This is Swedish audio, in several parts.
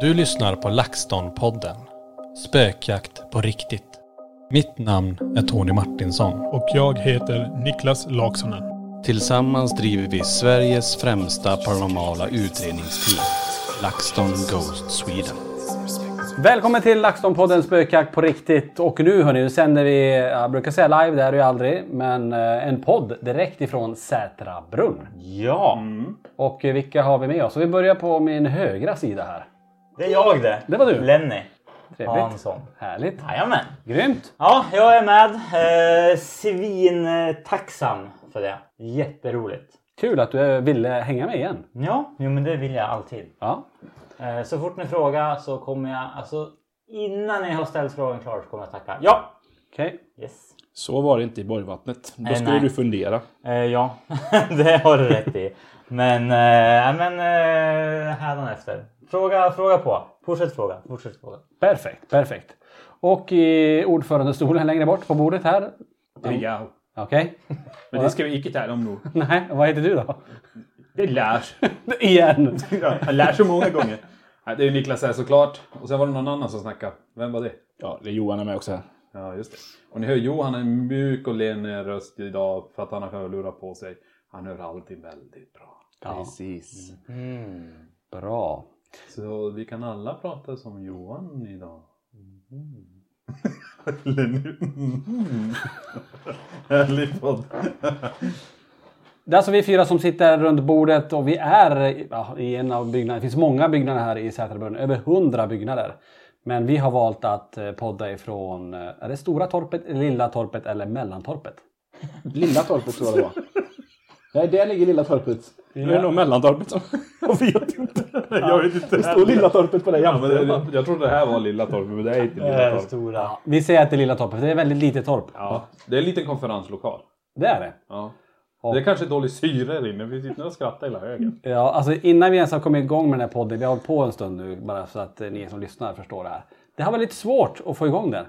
Du lyssnar på LaxTon-podden. Spökjakt på riktigt. Mitt namn är Tony Martinsson. Och jag heter Niklas Laksonen. Tillsammans driver vi Sveriges främsta paranormala utredningsteam. LaxTon Ghost Sweden. Välkommen till LaxTon-podden Spökjakt på riktigt. Och nu hörni, nu sänder vi, jag brukar säga live, det är det ju aldrig, men eh, en podd direkt ifrån Sätra brunn. Ja, Och eh, vilka har vi med oss? Och vi börjar på min högra sida här. det är jag det. Det var du. Lenny Trevligt. Hansson. Härligt. Jajamän. Grymt. Ja, jag är med. Eh, Svintacksam för det. Jätteroligt. Kul att du eh, ville hänga med igen. Ja, jo, men det vill jag alltid. Ja. Eh, så fort ni frågar så kommer jag, alltså innan ni har ställt frågan klart så kommer jag tacka. Ja! Okej. Yes. Så var det inte i Borgvattnet. Då Eh, skulle nej. du fundera. Eh, ja, det har du rätt i. Men, eh, men eh, hädanefter. Fråga, fråga på. Fortsätt fråga. Fortsätt fråga. Perfekt, perfekt. Och i ordförandestolen längre bort på bordet här. Ja. Okej. Men det ska vi inte tala om nu. Nej, vad heter du då? Det lärs. Igen. Jag lär så många gånger. Nej, det är Niklas här såklart. Och sen var det någon annan som snackade. Vem var det? Ja, det är Johan är med också här. Ja, just det. Och ni hör Johan har en mjuk och len röst idag för att han har hörlurar på sig. Han hör alltid väldigt bra. Precis. Bra. Så vi kan alla prata som Johan idag. Lenny. Mm. Härlig podd. Det är alltså vi fyra som sitter runt bordet och vi är ja, i en av byggnaderna. Det finns många byggnader här i Sätrabrunn, över hundra byggnader. Men vi har valt att eh, podda ifrån, eh, är det Stora torpet, Lilla torpet eller Mellantorpet? Lilla torpet tror jag det var. Nej, där ligger Lilla torpet. Det är nog Mellantorpet som... Jag vet inte. Jag vet inte. Det står Lilla torpet på det Ja, men det, jag trodde det här var Lilla Torp, men det är inte Lilla Torp. Stora. Vi säger att det är Lilla torpet, för det är väldigt litet torp. Ja, det är en liten konferenslokal. Det är det. Ja. Det är kanske dålig syre här inne, vi sitter och skrattar hela högen. Ja, alltså innan vi ens har kommit igång med den här podden, vi har hållit på en stund nu bara så att eh, ni som lyssnar förstår det här. Det har varit lite svårt att få igång den.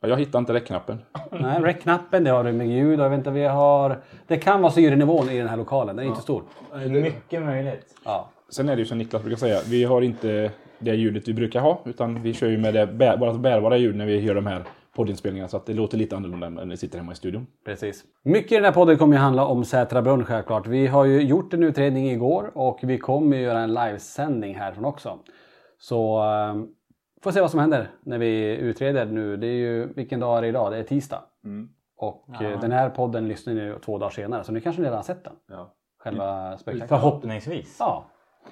Ja, jag hittar inte räckknappen. Nej, rec-knappen, det har du med ljud och jag vet inte, vi har... Det kan vara syrenivån i den här lokalen, den är inte stor. Mycket möjligt. Ja. Sen är det ju som Niklas brukar säga, vi har inte det ljudet vi brukar ha, utan vi kör ju med det bär, vårt bärbara ljud när vi gör de här poddinspelningarna, så att det låter lite annorlunda än när ni sitter hemma i studion. Precis. Mycket i den här podden kommer ju handla om Sätra brunn självklart. Vi har ju gjort en utredning igår och vi kommer ju göra en livesändning härifrån också. Så eh, får se vad som händer när vi utreder nu. Det är ju, vilken dag är det idag? Det är tisdag. Och eh, den här podden lyssnar ni ju två dagar senare så ni kanske redan har sett den. Ja, Själva spökjakten. Förhoppningsvis. Ja.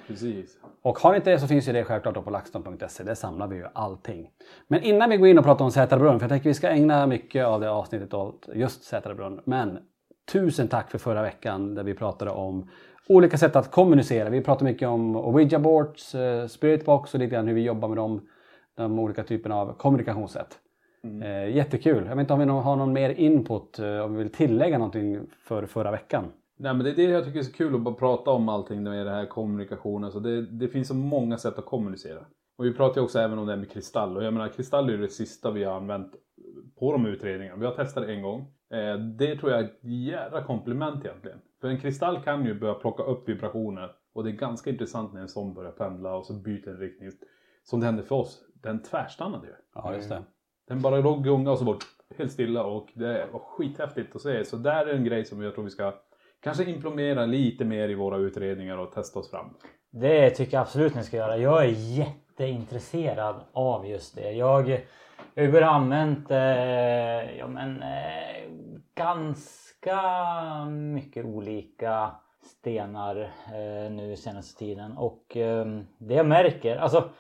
Precis. Och har ni inte det så finns ju det självklart på laxton.se. Där samlar vi ju allting. Men innan vi går in och pratar om Sätrabrunn, för jag tänker vi ska ägna mycket av det avsnittet åt just Sätrabrunn. Men tusen tack för förra veckan där vi pratade om olika sätt att kommunicera. Vi pratade mycket om Ouija boards, eh, spiritbox och lite grann hur vi jobbar med dem, de olika typerna av kommunikationssätt. Mm. Eh, jättekul. Jag vet inte om vi har någon mer input, eh, om vi vill tillägga någonting för förra veckan. Nej men det är det jag tycker är så kul att bara prata om allting med det här kommunikationen. Så det, det finns så många sätt att kommunicera. Och vi pratar ju också även om det här med kristall. Och jag menar kristall är ju det sista vi har använt på de utredningarna. Vi har testat det en gång. Eh, det tror jag är ett jädra komplement egentligen. För en kristall kan ju börja plocka upp vibrationer. Och det är ganska intressant när en sån börjar pendla och så byter den riktning. Som det hände för oss. Den tvärstannade ju. Ja, just det. Den bara låg gunga och så bort helt stilla och det var skithäftigt att se. Så där är en grej som jag tror vi ska kanske implementera lite mer i våra utredningar och testa oss fram. Det tycker jag absolut ni ska göra. Jag är jätteintresserad av just det. Jag, har börjat använda eh, ja, men, eh, ganska mycket olika stenar eh, nu senaste tiden och eh, det jag märker, alltså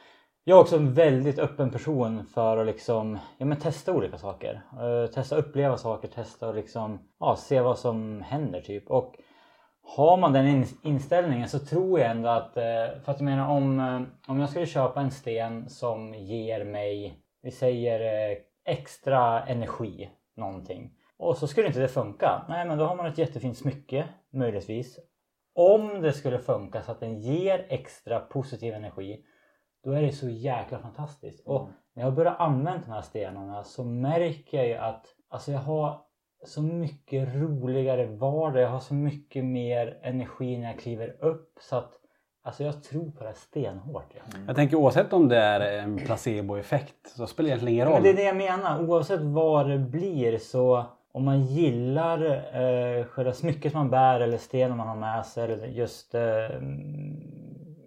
jag är också en väldigt öppen person för att liksom, ja, men testa olika saker. Uh, testa uppleva saker, testa och liksom, ja, se vad som händer typ. Och har man den inställningen så tror jag ändå att, uh, för att jag menar om, uh, om jag skulle köpa en sten som ger mig, vi säger extra energi, någonting. Och så skulle inte det funka. Nej men då har man ett jättefint smycke, möjligtvis. Om det skulle funka så att den ger extra positiv energi då är det så jäkla fantastiskt. Och mm. när jag börjar använda de här stenarna så märker jag ju att alltså jag har så mycket roligare vardag. Jag har så mycket mer energi när jag kliver upp. Så att Alltså jag tror på det stenhårt. Ja. Mm. Jag tänker oavsett om det är en placeboeffekt så spelar det egentligen ingen roll. Men det är det jag menar. Oavsett vad det blir så om man gillar eh, själva smycket man bär eller stenen man har med sig eller just eh,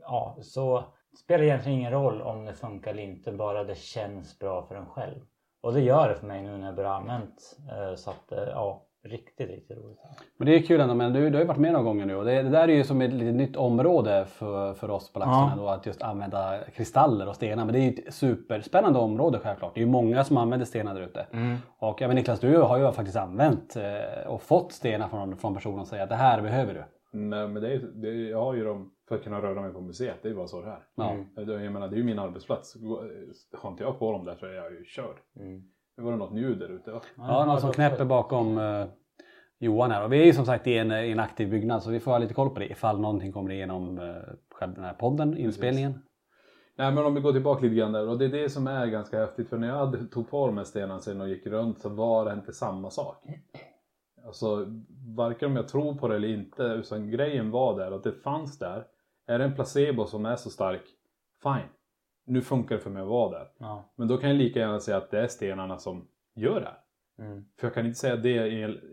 ja, så spelar egentligen ingen roll om det funkar eller inte, bara det känns bra för en själv. Och det gör det för mig nu när jag börjar använt. Eh, så att eh, ja, riktigt, riktigt roligt. Men det är kul ändå, men du, du har ju varit med några gånger nu och det, det där är ju som ett lite nytt område för, för oss på Laxarna ja. då, att just använda kristaller och stenar. Men det är ju ett superspännande område självklart. Det är ju många som använder stenar där ute. Mm. Och även Niklas, du har ju faktiskt använt eh, och fått stenar från, från personer och säger att det här behöver du. Nej men det är, det, jag har ju dem för att kunna röra mig på museet. Det är bara så det är. Ja. Mm. Jag menar det är ju min arbetsplats. Har inte jag på dem där så är jag ju körd. Mm. Nu var det något ljud där ute va? Ja, någon som knäpper bakom uh, Johan här. Och vi är ju som sagt i en, i en aktiv byggnad så vi får ha lite koll på det ifall någonting kommer igenom uh, den här podden, inspelningen. Precis. Nej men om vi går tillbaka lite grann där och det är det som är ganska häftigt för när jag tog på de här stenarna sen och gick runt så var det inte samma sak. Alltså varken om jag tror på det eller inte utan grejen var där att det fanns där är det en placebo som är så stark, fine. Nu funkar det för mig att vara där. Ja. Men då kan jag lika gärna säga att det är stenarna som gör det. Mm. För jag kan inte säga det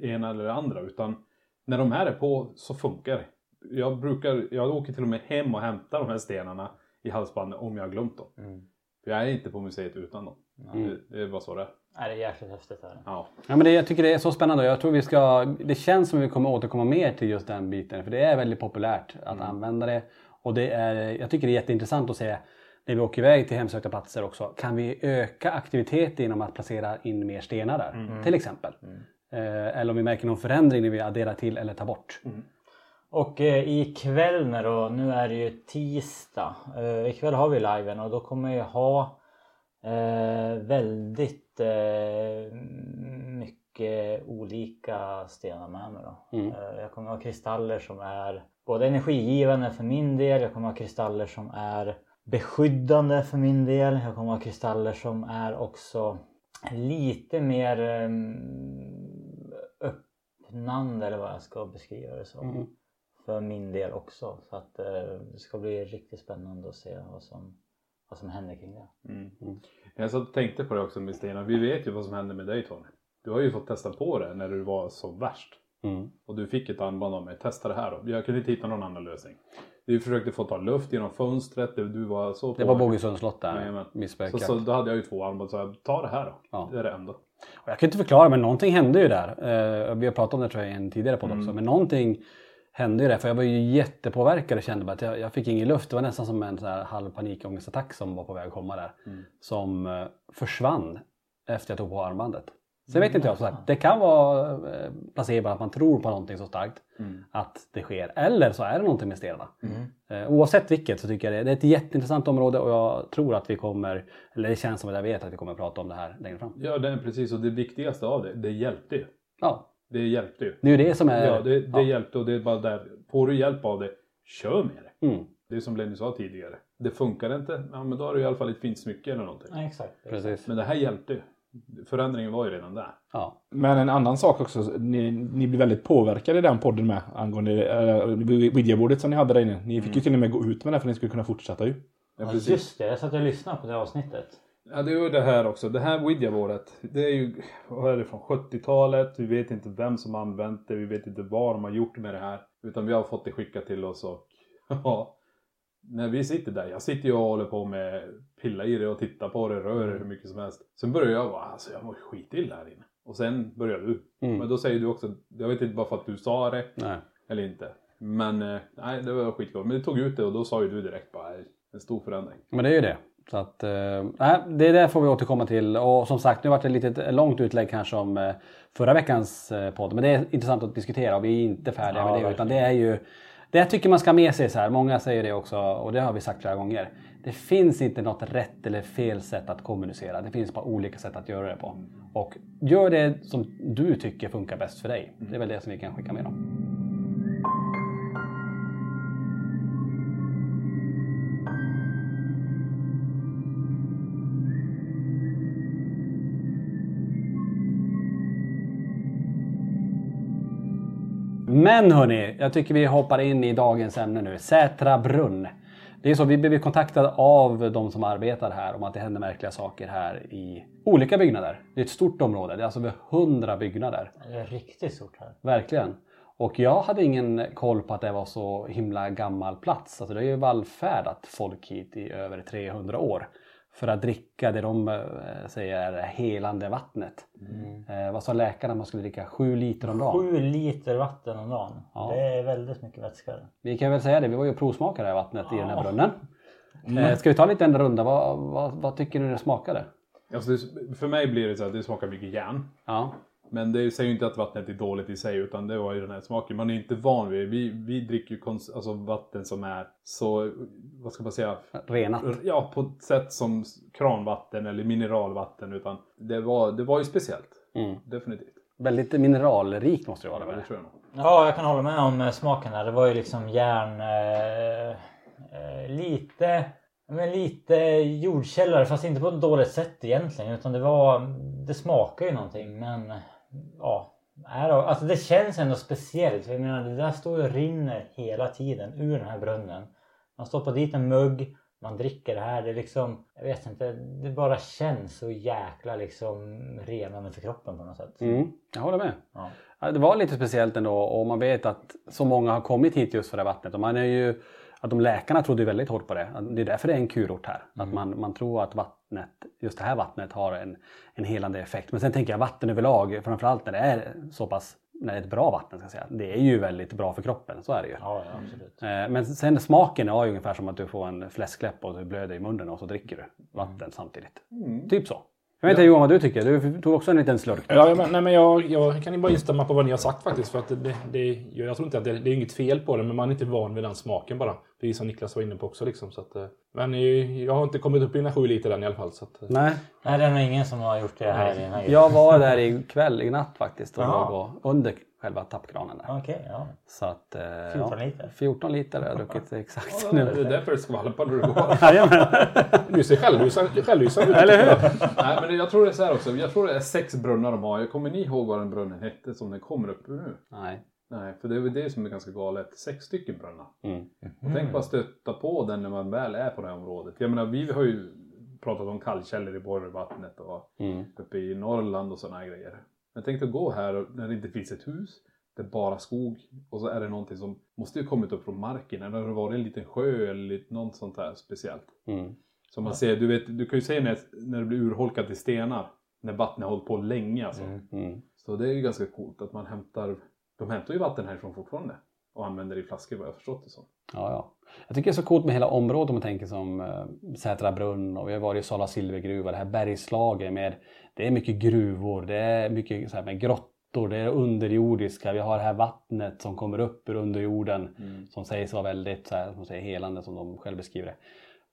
ena eller det andra utan när de här är på så funkar det. Jag brukar, jag åker till och med hem och hämtar de här stenarna i halsbandet om jag har glömt dem. Mm. För jag är inte på museet utan dem. Mm. Det, det är bara så det är. Nej, det är jäkligt häftigt. Här. Ja. ja, men det, jag tycker det är så spännande jag tror vi ska, det känns som att vi kommer återkomma mer till just den biten för det är väldigt populärt att mm. använda det. Och det är, jag tycker det är jätteintressant att se när vi åker iväg till hemsökta platser också. Kan vi öka aktivitet genom att placera in mer stenar där? Mm. Till exempel. Mm. Eh, eller om vi märker någon förändring när vi adderar till eller tar bort. Mm. Och eh, ikväll när då, nu är det ju tisdag. Eh, ikväll har vi liven och då kommer jag ha eh, väldigt eh, mycket olika stenar med mig. Då. Mm. Eh, jag kommer ha kristaller som är både energigivande för min del, jag kommer ha kristaller som är beskyddande för min del. Jag kommer ha kristaller som är också lite mer um, öppnande eller vad jag ska beskriva det som. Mm. För min del också. Så att uh, det ska bli riktigt spännande att se vad som, vad som händer kring det. Mm. Mm. Jag satt och tänkte på det också med Stina. Vi vet ju vad som hände med dig Tony. Du har ju fått testa på det när du var som värst. Mm. Och du fick ett armband av mig. Testa det här då. Jag kunde inte hitta någon annan lösning. Du försökte få ta luft genom fönstret. Du var så på. Det var Bogesunds slott där. Så, så då hade jag ju två armband. Så jag, ta det här då. Ja. Det är det enda. Och jag kan inte förklara men någonting hände ju där. Uh, vi har pratat om det tror jag i en tidigare podd mm. också. Men någonting hände ju där. För jag var ju jättepåverkad och kände bara att jag, jag fick ingen luft. Det var nästan som en här halv panikångestattack som var på väg att komma där. Mm. Som uh, försvann efter jag tog på armbandet. Sen vet inte jag, så sagt, det kan vara eh, placebo att man tror på någonting så starkt Mm. att det sker. Eller så är det någonting med stenarna. Eh, Oavsett vilket så tycker jag det, det är ett jätteintressant område och jag tror att vi kommer, eller det känns som att jag vet att vi kommer att prata om det här längre fram. Ja, det är precis. Och det viktigaste av det, det hjälpte ju. Ja, Det hjälpte ju. det är ju det som är... Ja, det, det ja. hjälpte och det är bara där. Får du hjälp av det, kör med det. Mm, Det är som Lenny sa tidigare. Det funkar inte, ja men då har du i alla fall ett fint smycke eller någonting. Ja, exakt. precis. Men det här hjälpte ju. Förändringen var ju redan där. Ja. Men en annan sak också, ni, ni blir väldigt påverkade i den podden med angående äh, videobordet som ni hade där inne. Ni fick ju till och med gå ut med det för att ni skulle kunna fortsätta ju. Ja, Ja, precis. just det, jag satt och lyssnade på det avsnittet. Ja, det är ju det här också. Det här Ouija-bordet, det är ju, vad är det, från 70-talet. Vi vet inte vem som har använt det, vi vet inte vad de har gjort med det här. Utan vi har fått det skickat till oss och ja, när vi sitter där, jag sitter ju och håller på med pilla i det och tittar på det, rör det hur mycket som helst. Sen börjar jag bara, alltså jag mår skitilla här inne. Och sen börjar du. Mm. Men då säger du också, jag vet inte bara för att du sa det Nej. eller inte. Men eh, nej, det var skitkul. Men du tog ut det och då sa ju du direkt bara, "Nej, en stor förändring. Men det är ju det. Så att, eh, nej, det där får vi återkomma till. Och som sagt, nu vart det ett litet långt utlägg kanske om eh, förra veckans eh, podd. Men det är intressant att diskutera och vi är inte färdiga Ja, med det. Utan det verkligen. är ju, det jag tycker man ska ha med sig så här, många säger det också och det har vi sagt flera gånger. Det finns inte något rätt eller fel sätt att kommunicera. Det finns bara olika sätt att göra det på. Och gör det som du tycker funkar bäst för dig. Det är väl det som vi kan skicka med dem. Men hörni, jag tycker vi hoppar in i dagens ämne nu. Sätra brunn. Det är så, vi blev kontaktade av de som arbetar här om att det händer märkliga saker här i olika byggnader. Det är ett stort område, det är alltså över 100 byggnader. Det är riktigt stort här. Verkligen. Och jag hade ingen koll på att det var så himla gammal plats. Alltså det har ju vallfärdat folk hit i över 300 år. För att dricka det de eh, säger är helande vattnet. Eh, vad sa läkarna man skulle dricka? 7 liter om dagen. Sju liter vatten om dagen. Ja. Det är väldigt mycket vätska. Vi kan väl säga det, vi var ju det här vattnet i den här Ja. brunnen. Eh, ska vi ta en liten runda? Vad, vad, vad tycker ni det smakade? Alltså det, för mig blir det så att det smakar mycket järn. Ja, Men det säger ju inte att vattnet är dåligt i sig utan det var ju den här smaken. Man är inte van vid Vi, vi dricker ju kons- alltså vatten som är så, vad ska man säga? renat. Ja, på ett sätt som kranvatten eller mineralvatten. Utan det var, det var ju speciellt. Mm. Definitivt. Väldigt mineralrikt måste det vara. Ja, det tror jag nog. Ja, jag kan hålla med om eh, smaken här. Det var ju liksom järn... Eh, eh, lite... Men lite jordkällare fast inte på ett dåligt sätt egentligen. Utan det var... Det smakar ju någonting men... Ja. är Alltså det känns ändå speciellt. Jag menar det där står och rinner hela tiden ur den här brunnen. Man stoppar dit en mugg. Man dricker det här. Det är liksom... Jag vet inte. Det bara känns så jäkla liksom renande för kroppen på något sätt. Mm, jag håller med. Ja. Ja, Det var lite speciellt ändå och man vet att så många har kommit hit just för det här vattnet. Och man är ju, att de läkarna trodde väldigt hårt på det. Det är därför det är en kurort här. Att man, man tror att vattnet, just det här vattnet har en, en helande effekt. Men sen tänker jag vatten överlag, framförallt när det är så pass när det är ett bra vatten, ska säga. det är ju väldigt bra för kroppen. Så är det ju. Ja, ja. Eh, Men sen smaken är ju ungefär som att du får en fläskläpp och du blöder i munnen och så dricker du vatten samtidigt. Typ så. Jag vet inte Johan vad du tycker? Du tog också en liten slurk. Ja, men, nej, men jag, jag kan ju bara instämma på vad ni har sagt faktiskt. För att det, det, jag tror inte att det, det är inget fel på det, men man är inte van vid den smaken bara. Precis som Niklas var inne på också. Liksom, så att, eh, men jag har inte kommit upp i den här sju liter än i alla fall. Så att, eh, Nej, Nej, det är nog ingen som har gjort det här i den här jag var där ikväll, i natt faktiskt och och- under själva tappkranen där. Okej, ja. Så att, eh, 14 liter. 14 liter har jag druckit exakt Det nu. är därför det skvalpar när du går. Du ser självlysande ut. Eller hur? Nej men jag tror det är så här också. Jag tror det är sex brunnar de har. Jag kommer ni ihåg vad den brunnen hette som den kommer upp ur nu? Nej. Nej, för det är väl det som är ganska galet. Sex stycken brunnar. Mm. Och tänk bara stötta på den när man väl är på det här området. Jag menar vi har ju pratat om kallkällor i Borgvattnet och Mm. uppe i Norrland och sådana här grejer. Men tänk dig att gå här när det inte finns ett hus. Det är bara skog och så är det någonting som måste ju kommit upp från marken. Eller har det varit en liten sjö eller något sånt där speciellt. Mm. Som man ser, du, vet, du kan ju se när, när det blir urholkat i stenar. När vattnet har hållit på länge alltså. Mm. Så det är ju ganska coolt att man hämtar, de hämtar ju vatten härifrån fortfarande. och använder det i flaskor vad jag förstått det som. Ja, ja. Jag tycker det är så coolt med hela området om man tänker som äh, Sätra brunn och vi har varit i Sala silvergruva, det här bergslaget med det är mycket gruvor, det är mycket så här, med grottor, det är underjordiska, vi har det här vattnet som kommer upp ur underjorden mm. som sägs vara väldigt så här, som säger, helande som de själva beskriver det.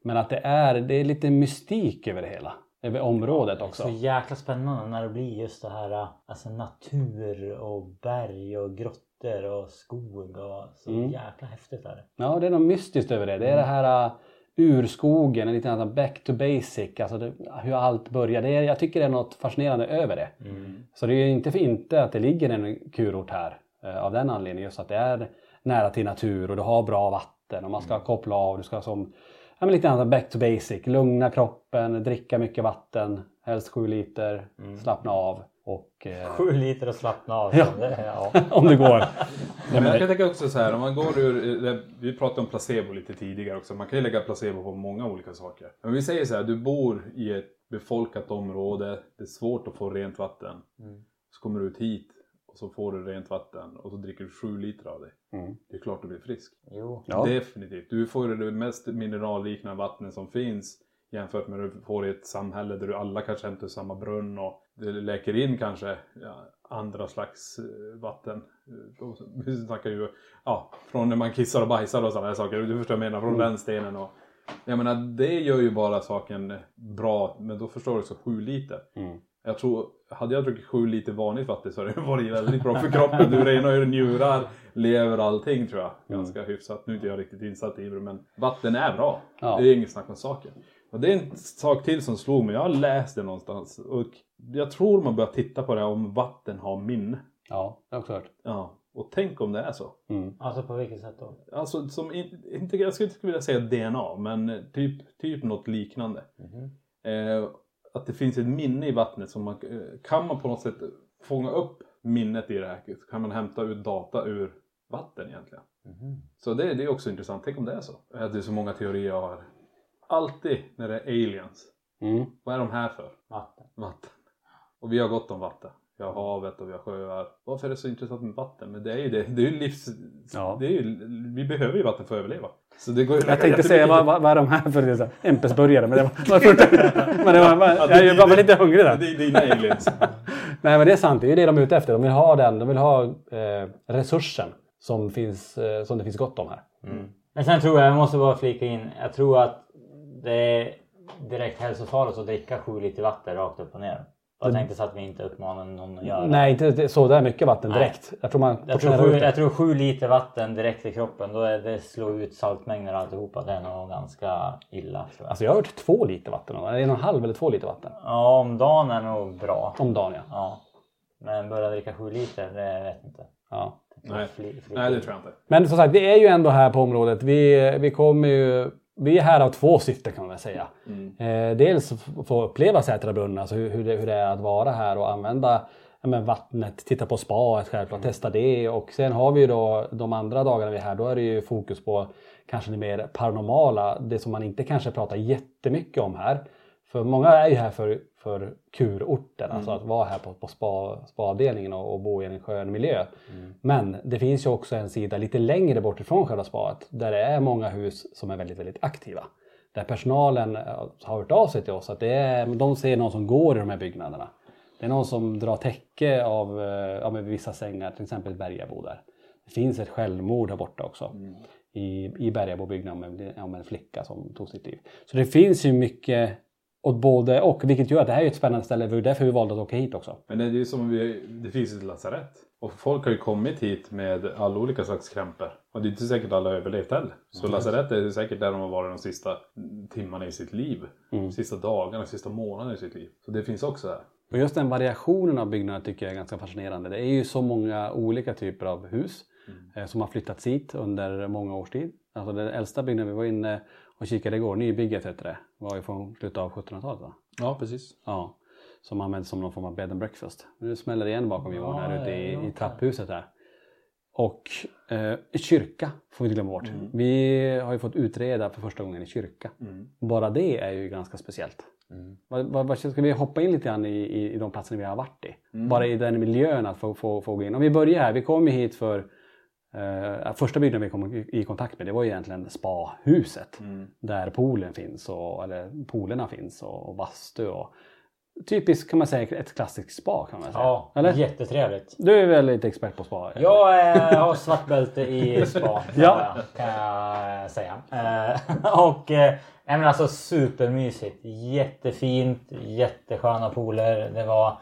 Men att det är, det är lite mystik över det hela över området också. Så jäkla spännande när det blir just det här alltså natur och berg och grottor och skog och så mm. jäkla häftigt är det. Ja, det är något mystiskt över det. Det är mm. det här urskogen, en liten back to basic, alltså det, hur allt börjar. Det är, jag tycker det är något fascinerande över det. Mm. Så det är ju inte för inte att det ligger en kurort här uh, av den anledningen, just att det är nära till natur och du har bra vatten och man ska mm. koppla av, du ska som ja, men lite annat back to basic. Lugna kroppen, dricka mycket vatten, helst 7 liter, mm. slappna av. Och, eh... 7 liter och slappna av. Ja. Det, ja. om det går. men jag kan tänka också så här, om man går ur, vi pratade om placebo lite tidigare också, man kan ju lägga placebo på många olika saker. Men vi säger så här, du bor i ett befolkat område, det är svårt att få rent vatten. Mm. Så kommer du ut hit och så får du rent vatten och så dricker du 7 liter av det. Mm. Det är klart du blir frisk. Jo. Ja. Definitivt. Du får det mest mineralliknande vattnet som finns jämfört med att du får i ett samhälle där du alla kanske hämtar samma brunn och det läker in kanske ja, andra slags eh, vatten. Vi snackar ju ja, från när man kissar och bajsar och sådana saker. Du förstår vad jag menar? Från mm. den stenen och jag menar det gör ju bara saken bra men då förstår du så 7 liter. Mm. Jag tror, hade jag druckit sju liter vanligt vatten så hade det varit väldigt bra för kroppen. Du renar ju njurar, lever, allting tror jag. Mm. Ganska mm. hyfsat. Nu är inte jag riktigt insatt i det men vatten är bra. Ja. Det är inget snack om saken. Och det är en sak till som slog mig. Jag har läst det någonstans. Och jag tror man börjar titta på det om vatten har minne. Ja, det har jag också hört. Ja. Och tänk om det är så. Mm. Alltså på vilket sätt då? Alltså som, inte, jag skulle inte vilja säga DNA men typ, typ något liknande. Mm. Eh, att det finns ett minne i vattnet som man eh, kan man på något sätt fånga upp minnet i det här så kan man hämta ut data ur vatten egentligen. Mm. Så det, det är också intressant. Tänk om det är så. Att det är så många teorier jag har. Alltid när det är aliens. Mm. Vad är de här för? Vatten. Vatten. Och vi har gott om vatten. Vi har havet och vi har sjöar. Varför är det så intressant med vatten? Men det är ju det. Det är ju livs... Ja. Det är ju, vi behöver ju vatten för att överleva. Så det går jag tänkte säga vad, vad, vad är de här för MP-burgare? Men det var, var men det var, ja, det, jag var lite hungrig där. Det är dina aliens. Nej men det är sant, det är ju det de är ute efter. De vill ha den, de vill ha eh, resursen som, finns, eh, som det finns gott om här. Mm. Men sen tror jag, jag måste bara flika in, jag tror att det är direkt hälsofarligt att dricka 7 liter vatten rakt upp och ner. Jag tänkte så att vi inte uppmanar någon att göra Nej, inte så där mycket vatten direkt. Nej. Jag tror, man jag, tror sju, jag tror sju liter vatten direkt i kroppen, då är det slår ut saltmängder och alltihopa. Det är nog ganska illa. Tror jag. Alltså jag har hört två liter vatten. En och en halv eller två liter vatten. Ja, om dagen är nog bra. Om dagen ja. ja. Men börja dricka sju liter, det vet jag inte. Ja. Nej. Fli, fli, Nej, det tror jag inte. Men som sagt, vi är ju ändå här på området. Vi, vi kommer ju vi är här av två syften kan man väl säga. Mm. Eh, dels få uppleva Sätra brunn, alltså hur, hur, det, hur det är att vara här och använda ja, vattnet, titta på spaet självklart, mm. testa det. Och sen har vi ju då de andra dagarna vi är här, då är det ju fokus på kanske det mer paranormala, det som man inte kanske pratar jättemycket om här. För många är ju här för, för kurorten, mm. alltså att vara här på, på spa, spaavdelningen och, och, bo i en skön miljö. Mm. Men det finns ju också en sida lite längre bort ifrån själva spaet där det är många hus som är väldigt, väldigt aktiva. Där personalen eh, har hört av sig till oss att det är, de ser någon som går i de här byggnaderna. Det är någon som drar täcke av, eh, av vissa sängar, till exempel Bergabo där. Det finns ett självmord här borta också. Mm. I, i Bergabobyggnaden med, om en flicka som tog sitt liv. Så det finns ju mycket åt både och, vilket gör att det här är ett spännande ställe. Det är därför vi valde att åka hit också. Men det är ju som om vi, det finns ett lasarett. Och folk har ju kommit hit med alla olika slags krämpor. Och det är inte säkert alla har överlevt heller. Så mm. lasarett är säkert där de har varit de sista timmarna i sitt liv. Mm. Sista dagarna, sista månaderna i sitt liv. Så det finns också här. Och just den variationen av byggnader tycker jag är ganska fascinerande. Det är ju så många olika typer av hus mm. eh, som har flyttats hit under många års tid. Alltså den äldsta byggnaden vi var inne och kikade igår, nybygget hette det, var ju från slutet av 1700-talet va? Ja precis. Ja, som används som någon form av bed and breakfast. Nu smäller det igen bakom Johan ja, här ute i, i trapphuset här. Och eh, kyrka får vi inte glömma bort. Mm. Vi har ju fått utreda för första gången i kyrka. Mm. Bara det är ju ganska speciellt. Mm. Vad, vad, ska vi hoppa in lite grann i, i, i de platserna vi har varit i? Mm. Bara i den miljön att få, få, få gå in. Om vi börjar här, vi kom ju hit för Eh, första byggnaden vi kom i kontakt med det var egentligen spahuset. Mm. Där poolen finns, och, eller poolerna finns och, och bastu. Och, typiskt kan man säga ett klassiskt spa kan man säga. Ja, eller? jättetrevligt. Du är väl lite expert på spa? eller? Jag eh, har svart bälte i spa kan, Ja. jag, kan jag säga. Eh, och eh, men alltså supermysigt. Jättefint, jättesköna pooler. Det var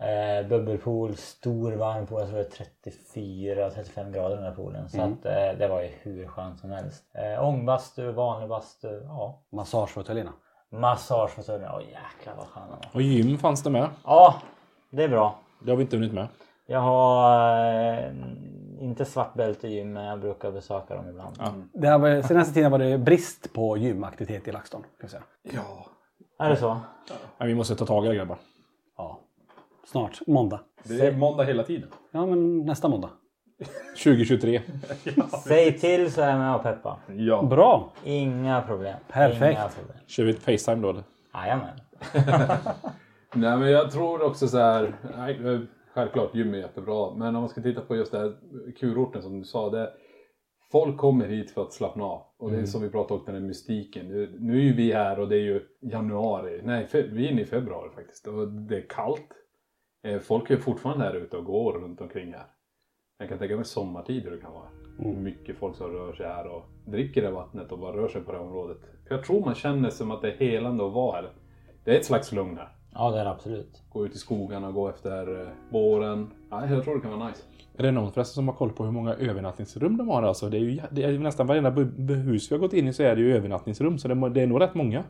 eh, bubbelpool, stor varm pool. Jag tror det är 34-35 grader i den här poolen. Så Mm. att, eh, det var ju hur skönt som helst. Eh, ångbastu, vanlig bastu. Ja. Massagefåtöljerna. Massagefåtöljer. Åh jäklar vad sköna de var. Och gym fanns det med. Ja, det är bra. Det har vi inte hunnit med. Jag har eh, inte svart bälte i gym men jag brukar besöka dem ibland. Det har varit, senaste tiden var det brist på gymaktivitet i LaxTon. Kan jag säga. Ja. Är det så? Nej, vi måste ta tag i det grabbar. Ja. Snart, måndag. Det är måndag hela tiden. Ja, men nästa måndag. 2023. Säg till så är jag med och peppa. Ja. Bra! Inga problem. Perfekt. Inga problem. Kör vi ett Facetime då eller? Jajamän. Nej men jag tror också så här. Nej, självklart gym är jättebra. Men om man ska titta på just det här kurorten som du sa. Det, folk kommer hit för att slappna av. Och det är som vi pratade om den här mystiken. Nu, nu är ju vi här och det är ju januari. Nej, fe, vi är inne i februari faktiskt. Och det är kallt. Eh, Folk är fortfarande här ute och går runt omkring här. Jag kan tänka mig sommartid hur det kan vara. Mycket folk som rör sig här och dricker det vattnet och bara rör sig på det här området. För jag tror man känner som att det är helande att vara här. Det är ett slags lugn här. Ja det är det absolut. Gå ut i skogarna och gå efter eh, våren. Ja, jag tror det kan vara nice. Är det någon förresten som har koll på hur många övernattningsrum de har alltså? Det är ju det är ju nästan varenda hus vi har gått in i så är det ju övernattningsrum. Så det, det är nog rätt många.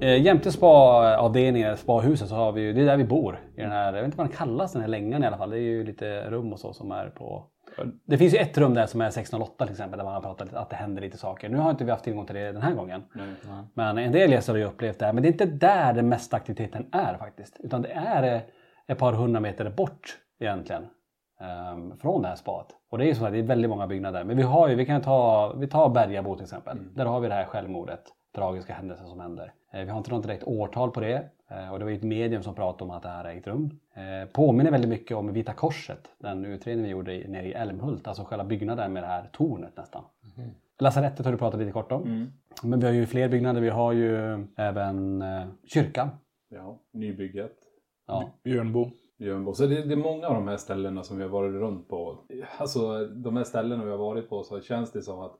Eh, jämte spa-avdelningen, spahuset, så har vi ju, det är där vi bor. I den här, jag vet inte vad den kallas den här längan i alla fall. Det är ju lite rum och så som är på... Det finns ju ett rum där som är 608 till exempel där man har pratat lite, att det händer lite saker. Nu har inte vi haft tillgång till det den här gången. Men en del gäster har ju upplevt det här. Men det är inte där den mesta aktiviteten är faktiskt. Utan det är eh, ett par hundra meter bort egentligen. ehm, från det här spat. Och det är ju så att det är väldigt många byggnader. Men vi har ju, vi kan ju ta, vi tar Bergabo till exempel. Där har vi det här självmordet. Tragiska händelser som händer. Eh, Vi har inte något direkt årtal på det. eh, Och det var ju ett medium som pratade om att det här ägt rum. Eh, Påminner väldigt mycket om Vita Korset. Den utredning vi gjorde i- nere i Älmhult. Alltså själva byggnaden med det här tornet nästan. Lasarettet har du pratat lite kort om. Men vi har ju fler byggnader. Vi har ju även kyrkan. Ja, nybygget. Ja. Björnbo. Björnbo. Så det, det är många av de här ställena som vi har varit runt på. Alltså de här ställena vi har varit på så känns det som att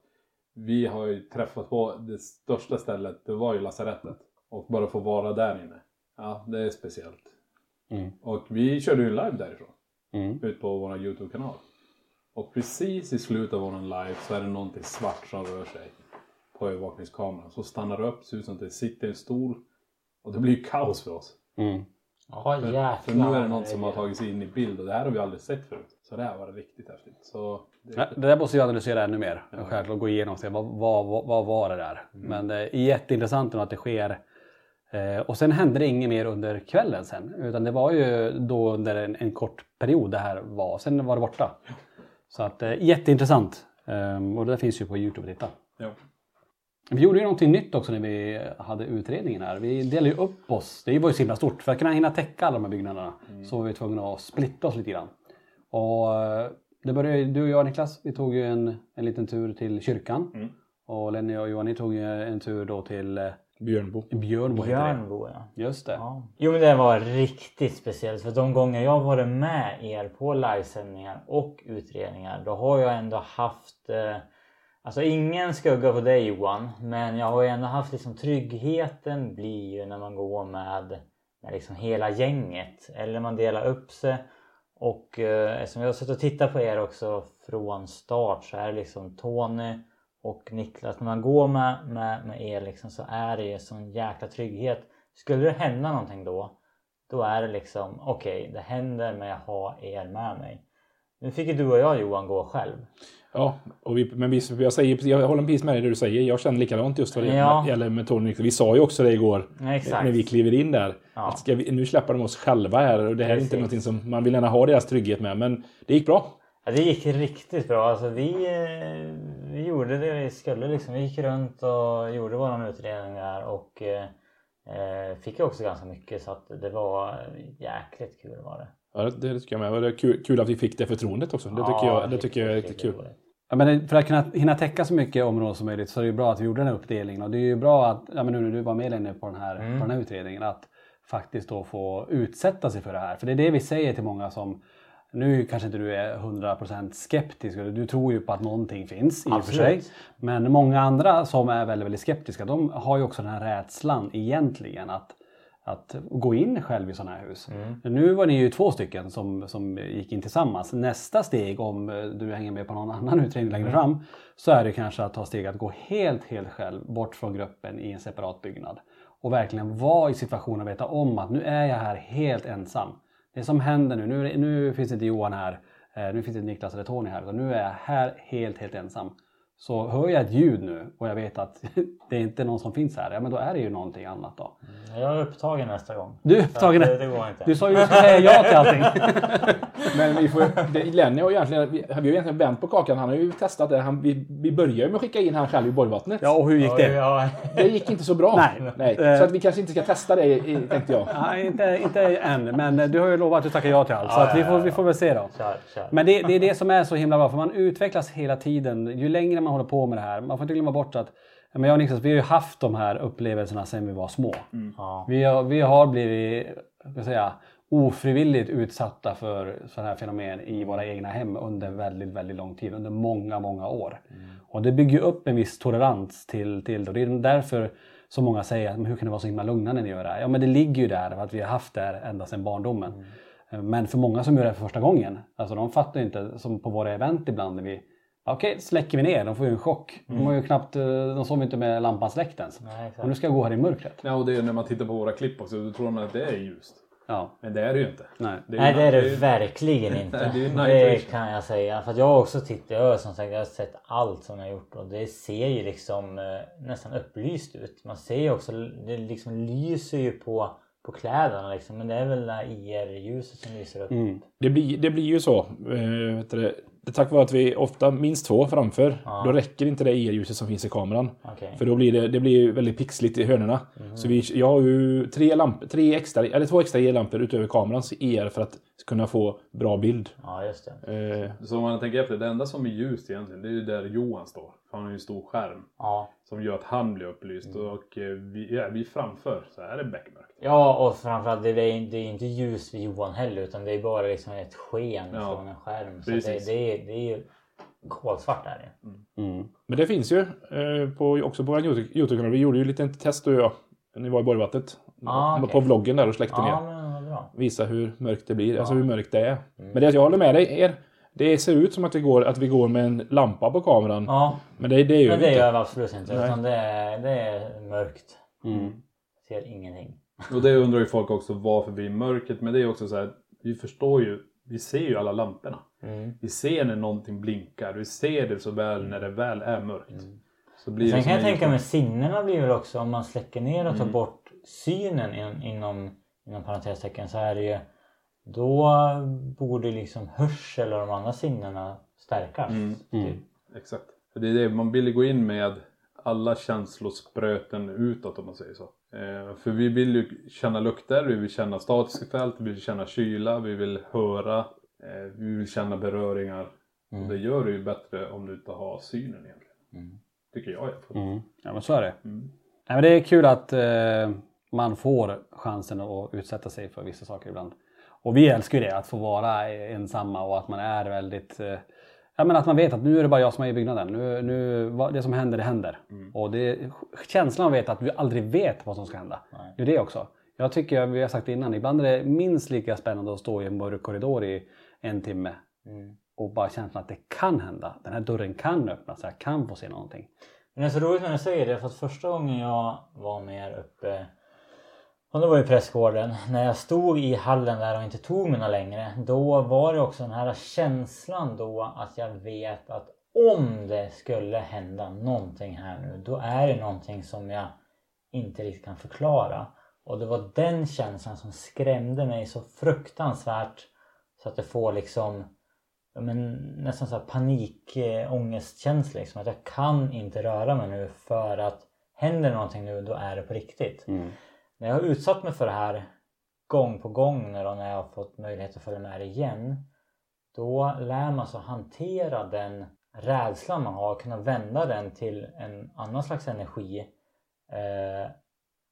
vi har ju träffat på det största stället. Det var ju lasarettet. Och bara få vara där inne. Ja, det är speciellt. Mm. Och vi körde ju en live därifrån. Mm. Ut på vår Youtube-kanal. Och precis i slutet av vår live så är det någonting svart som rör sig. På övervakningskameran. Så stannar det upp, ser ut som att det sitter en stol. Och det blir ju kaos för oss. Mm. Ja jäklar. För nu är det någon som har tagit sig in i bild och det här har vi aldrig sett förut. Så det här var riktigt häftigt. Så det, Ja, Det där måste vi analysera ännu mer. Självklart gå igenom och se vad, vad, vad, vad var det där. Men det är jätteintressant att det sker. Eh, och sen hände det inget mer under kvällen sen. Utan det var ju då under en, en kort period det här var. Sen var det borta. Så att eh, jätteintressant. Ehm, och det finns ju på Youtube att titta. ja. Vi gjorde ju någonting nytt också när vi hade utredningen här. Vi delade ju upp oss. Det var ju så himla stort. För att kunna hinna täcka alla de här byggnaderna så var vi tvungna att splitta oss lite grann. Och eh, det började du och jag Niklas, vi tog ju en, en liten tur till kyrkan. Och Lenny och Johan, ni tog ju en tur då till eh, Björnbo. Björnbo. heter det. Björnbo ja. Just det. Ja. Jo men det var riktigt speciellt för de gånger jag varit med er på livesändningar och utredningar då har jag ändå haft eh, Alltså ingen skugga på dig Johan men jag har ju ändå haft liksom tryggheten blir ju när man går med, med liksom hela gänget eller man delar upp sig och eh, eftersom jag har suttit och tittat på er också från start så är det liksom Tony och Niklas. När man går med, med, med er liksom så är det ju sån jäkla trygghet. Skulle det hända någonting då, då är det liksom okej, det händer men jag har er med mig. Nu fick ju du och jag Johan gå själv. Ja, och vi, men vi, jag, säger, jag håller precis med dig det du säger. Jag känner likadant just vad det Ja. gäller med Tony. Vi sa ju också det igår. Exakt. När vi kliver in där. Ja. Att vi, nu släpper de oss själva här. Och det här är Precis. inte någonting som man vill gärna ha deras trygghet med. Men det gick bra. Ja, det gick riktigt bra. Alltså, vi, eh, vi gjorde det vi skulle. Liksom. Vi gick runt och gjorde våran utredning där och eh, eh fick också ganska mycket så att det var jäkligt kul var det. Ja, det, tycker jag med. Och det är kul, kul, att vi fick det förtroendet också. Det tycker, ja, jag, det tycker jag är lite kul. Ja, men för att kunna hinna täcka så mycket områden som möjligt så är det bra att vi gjorde den här uppdelningen. Och det är ju bra att, ja, men nu när du var med Lenny på den här, mm. på den här utredningen, att faktiskt då få utsätta sig för det här. För det är det vi säger till många som nu kanske inte du är 100% skeptisk, du tror ju på att någonting finns i och för sig. Men många andra som är väldigt, väldigt skeptiska, de har ju också den här rädslan egentligen att, att gå in själv i sådana här hus. Mm. Nu var ni ju två stycken som, som gick in tillsammans. Nästa steg, om du hänger med på någon annan utredning längre mm. fram, så är det kanske att ta steg att gå helt, helt själv bort från gruppen i en separat byggnad. Och verkligen vara i situationen och veta om att nu är jag här helt ensam det som händer nu, nu, nu finns inte Johan här, eh, nu finns inte Niklas eller Tony här, utan nu är jag här helt, helt ensam. Så hör jag ett ljud nu och jag vet att det är inte någon som finns här, ja men då är det ju någonting annat då. Mm, jag är upptagen nästa gång. Du är upptagen? Det, det går inte. Du sa ju att du säga ja till allting. men vi får, det, Lenny har ju egentligen, vi har ju egentligen vänt på kakan. Han har ju testat det. Han, vi, vi började ju med att skicka in han själv i borgvattnet. Ja, och hur gick det? Ja, det gick inte så bra. Nej. Nej. Så att vi kanske inte ska testa det, tänkte jag. Nej, inte, inte än. Men du har ju lovat att du tackar ja till allt. Så att vi, får, vi får väl se då. Kör, kör. Men det, det är det som är så himla bra, för man utvecklas hela tiden. Ju längre man håller på med det här. Man får inte glömma bort att men jag och Niklas, vi har ju haft de här upplevelserna sedan vi var små. Mm. Vi, har, vi har blivit ska säga, ofrivilligt utsatta för sådana här fenomen i våra egna hem under väldigt, väldigt lång tid, under många, många år. Mm. Och det bygger upp en viss tolerans till, till det. Och det är därför som många säger, men hur kan det vara så himla lugna när ni gör det här? Ja, men det ligger ju där för att vi har haft det här ända sedan barndomen. Mm. Men för många som gör det för första gången, alltså de fattar inte, som på våra event ibland när vi Okej, okay, släcker vi ner. De får ju en chock. Mm. De har ju knappt, eh, de sover inte med lampan släckt ens. Nej, och nu ska jag gå här i mörkret. Ja, och det är när man tittar på våra klipp också, då tror man att det är ljust. Ja. Men det är det ju inte. Nej, det är, Nej, det, är det, verkligen inte. det, det kan jag säga. För att jag har också tittat, jag har, som sagt, jag har sett allt som jag har gjort och det ser ju liksom eh, nästan upplyst ut. Man ser ju också, det liksom lyser ju på på kläderna liksom. Men det är väl IR-ljuset som lyser upp. Mm. Det, blir, det blir ju så. Eh, tack vare att vi ofta minst två framför. Ja. Då räcker inte det IR-ljuset som finns i kameran. Okay. För då blir det, det blir väldigt pixligt i hörnorna. Mm. Så vi, jag har ju tre lampor, tre extra, eller två extra IR-lampor utöver kamerans IR för att kunna få bra bild. Ja, just det. Eh. Så om man tänker efter, det enda som är ljust egentligen, det är ju där Johan står. Han har ju en stor skärm. Ja. Som gör att han blir upplyst. Mm. Och eh, vi, ja, vi framför så är det beckmörkt. Ja, och framförallt det är, det är inte ljus vid Johan heller utan det är bara liksom ett sken ja. från en skärm. Så det, det, är, det är ju kolsvart är det. Mm. Mm. Men det finns ju eh, på, också på vår Youtube-kanal. Vi gjorde ju lite test du och jag. När vi var i Borgvattnet. Ah, okay. På vloggen där och släckte ah, ner. Visa hur mörkt det blir. Ja. Alltså hur mörkt det är. Mm. Men det, jag håller med dig. Er, det ser ut som att vi går, att vi går med en lampa på kameran. Ja. Men det, det gör Men vi det inte. gör vi absolut inte. Utan det, är, det är mörkt. Mm. Ser ingenting. Och det undrar ju folk också varför vi är mörkret. Men det är också så här, vi förstår ju, vi ser ju alla lamporna. Mm. Vi ser när någonting blinkar. Vi ser det så väl när det väl är mörkt. Mm. Så blir Sen kan jag tänka mig sinnena blir väl också om man släcker ner och tar mm. bort synen in, inom, inom parentestecken så är det ju då borde liksom hörsel och de andra sinnena stärkas. Mm. Mm. Exakt. För det är det, man vill gå in med alla känslospröten utåt om man säger så. Eh, för vi vill ju känna lukter, vi vill känna statiska fält, vi vill känna kyla, vi vill höra, eh, vi vill känna beröringar. Mm. Och det gör det ju bättre om du inte har synen egentligen. Mm. Tycker jag i alla fall. Mm. Ja men så är det. Mm. Nej, men det är kul att eh, man får chansen att utsätta sig för vissa saker ibland. Och vi älskar ju det, att få vara ensamma och att man är väldigt eh, Ja, men att man vet att nu är det bara jag som är i byggnaden. Nu, nu, det som händer, det händer. Mm. Och det, känslan av att veta att du aldrig vet vad som ska hända. Nej. Det är det också. Jag tycker, vi har sagt det innan, ibland är det minst lika spännande att stå i en mörk korridor i en timme. Mm. Och bara känslan att det kan hända. Den här dörren kan öppnas, jag kan få se någonting. Men det är så roligt när du säger det, för att första gången jag var med uppe och det var i pressgården. När jag stod i hallen där och inte tog mina längre. Då var det också den här känslan då att jag vet att om det skulle hända någonting här nu. Då är det någonting som jag inte riktigt kan förklara. Och det var den känslan som skrämde mig så fruktansvärt. Så att det får liksom men, nästan så här panikångestkänsla. Liksom, att jag kan inte röra mig nu för att händer någonting nu då är det på riktigt. Mm. När jag har utsatt mig för det här gång på gång när, när jag har fått möjlighet att följa med igen. Då lär man sig att hantera den rädslan man har, kunna vända den till en annan slags energi. Eh,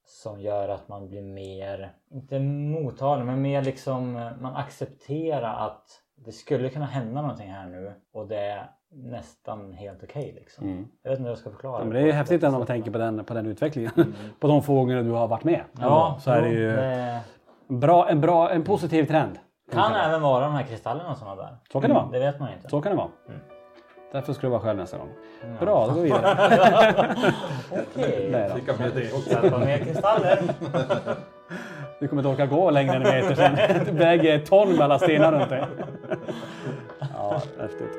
som gör att man blir mer, inte mottaglig, men mer liksom eh, man accepterar att det skulle kunna hända någonting här nu och det nästan helt okej okay, liksom. Mm. Jag vet inte hur jag ska förklara. Ja, men det är häftigt när man tänker på den, på den utvecklingen. Mm. på de få gånger du har varit med. Ja, så är det ju det... Bra, en, bra, en positiv trend. Kan även vara de här kristallerna som var där. Så kan det vara. Det vet man inte. Så kan det vara. Mm. Därför ska du vara själv nästa gång. Ja. Bra, då går vi vidare. Okej. Okay. Skicka med det också. Sätta mer kristaller. Du kommer inte orka gå längre än en meter sen. Du väger ett ton med alla stenar runt dig. Ja, häftigt.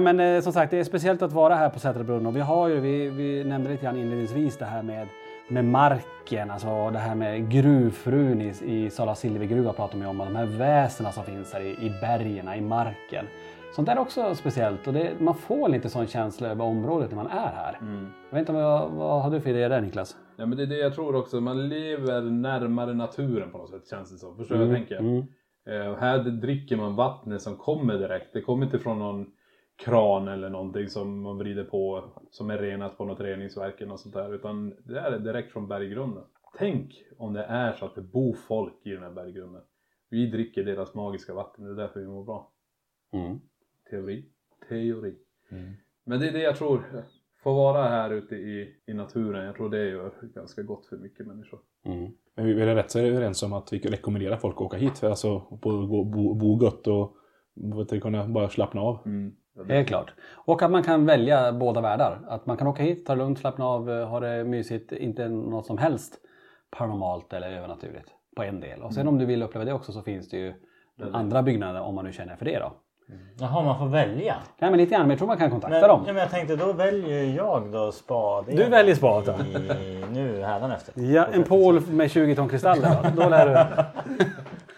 Nej men eh, som sagt det är speciellt att vara här på Sätrabrunn och vi har ju, vi, vi nämnde lite grann inledningsvis det här med, med marken, alltså det här med gruvfrun i, i Sala Silvergruva pratar man om, och de här väsena som finns här i, i bergen, i marken. Sånt är också speciellt och det, man får lite sån känsla över området när man är här. Mm. Jag vet inte vad, vad har du för idéer där Niklas? Ja, men det är det jag tror också, man lever närmare naturen på något sätt känns det som. Förstår du Mm, vad jag tänker? mm. Eh, här dricker man vattnet som kommer direkt. Det kommer inte från någon kran eller någonting som man vrider på som är renat på något reningsverk eller något sånt där. Utan det är direkt från berggrunden. Tänk om det är så att det bor folk i den här berggrunden. Vi dricker deras magiska vatten, det är därför vi mår bra. Mm. Teori. Teori. Men det är det jag tror. Få vara här ute i, i naturen, jag tror det gör ganska gott för mycket människor. Mm. Men vi är rätt så överens om att vi rekommenderar folk att åka hit. För alltså bo, bo, bo, gött och kunna bara slappna av. Mm. Helt klart. Och att man kan välja båda världar. Att man kan åka hit, ta det lugnt, slappna av, eh, ha det mysigt, inte något som helst paranormalt eller övernaturligt på en del. Och sen om du vill uppleva det också så finns det ju andra byggnader om man nu känner för det då. Jaha, man får välja? Nej men lite grann, men jag tror man kan kontakta Men, dem. ja, men jag tänkte då väljer jag då spad. Du väljer spad, i, nu hädanefter. Ja, en pål med 20 ton kristaller då. Då lär du...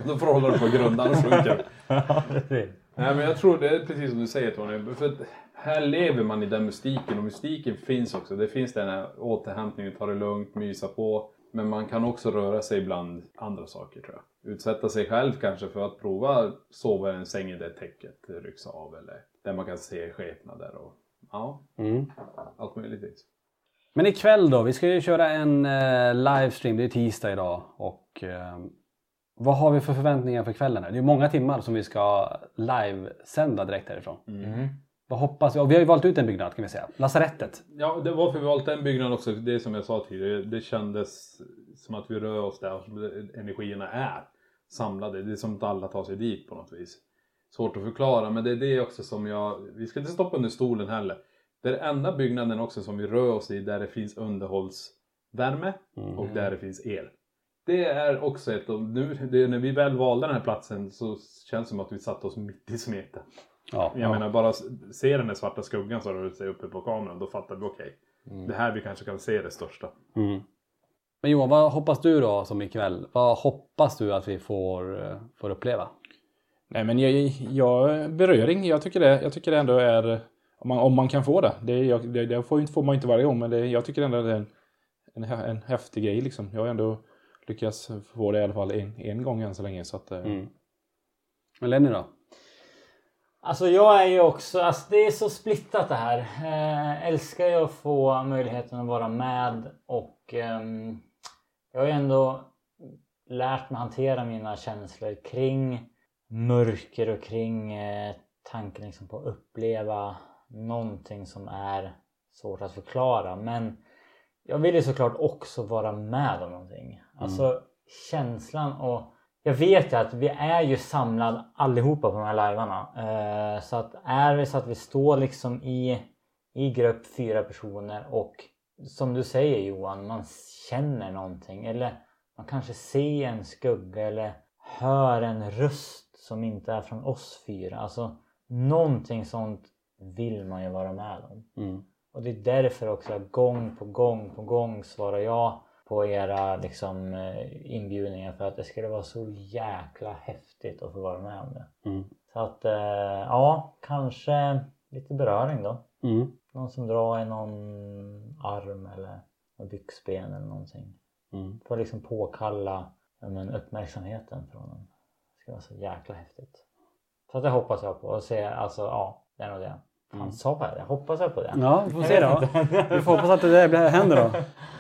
Då frågar du på grundan och sjunker. ja, precis. Nej men jag tror det är precis som du säger Tony. För här lever man i den mystiken och mystiken finns också. Det finns den här återhämtningen, ta det lugnt, mysa på. Men man kan också röra sig bland andra saker tror jag. Utsätta sig själv kanske för att prova sova i en säng där täcket rycks av eller där man kan se skepnader och ja, Mm. allt möjligt. Men ikväll då, vi ska ju köra en eh, livestream, det är tisdag idag och eh, vad har vi för förväntningar för kvällen? här? Det är många timmar som vi ska livesända direkt härifrån. Mm. Vad hoppas vi? Och vi har ju valt ut en byggnad kan vi säga, lasarettet. Ja, det var för vi valt den byggnaden också. Det är som jag sa tidigare. Det kändes som att vi rör oss där energierna är samlade. Det är som att alla tar sig dit på något vis. Svårt att förklara, men det är det också som jag... Vi ska inte stoppa under stolen heller. Det är den enda byggnaden också som vi rör oss i där det finns underhållsvärme och där det finns el. Det är också ett... och Nu, det, när vi väl valde den här platsen så känns det som att vi satte oss mitt i smeten. Ja, Jag menar bara se den där svarta skuggan som rör sig uppe på kameran, då fattar vi okej. Det här vi kanske kan se det största. Mm. Men Johan, vad hoppas du då som ikväll? Vad hoppas du att vi får, eh, får uppleva? Nej men jag, jag beröring, jag tycker det, jag tycker det ändå är om man, om man kan få det. Det, jag, det, det får, får, man inte varje gång men det, jag tycker ändå det är en, en, en häftig grej liksom. Jag har ändå lyckats få det i alla fall en, en gång än så länge. Så att, eh. mm. Men Lenny då? Alltså jag är ju också, alltså det är så splittat det här. Eh, älskar ju att få möjligheten att vara med och eh, jag har ju ändå lärt mig hantera mina känslor kring mörker och kring eh, tanken liksom på att uppleva någonting som är svårt att förklara. Men jag vill ju såklart också vara med om någonting. Alltså mm. känslan och jag vet ju att vi är ju samlade allihopa på de här livearna. Eh, så att är det så att vi står liksom i, i grupp fyra personer och som du säger Johan, man känner någonting eller man kanske ser en skugga eller hör en röst som inte är från oss fyra. Alltså någonting sånt vill man ju vara med om. Mm. Och det är därför också gång på gång på gång svarar jag på era liksom, eh, inbjudningar för att det skulle vara så jäkla häftigt att få vara med om det. Mm. Så att eh, ja, kanske lite beröring då. Mm. Någon som drar i någon arm eller byxben eller någonting. Mm. För att liksom påkalla men, uppmärksamheten från dem. Det ska vara så jäkla häftigt. Så det hoppas jag på och se alltså ja, det är nog det. Mm. sa jag det? Hoppas jag på det? Ja, vi får se då. vi får hoppas att det där händer då.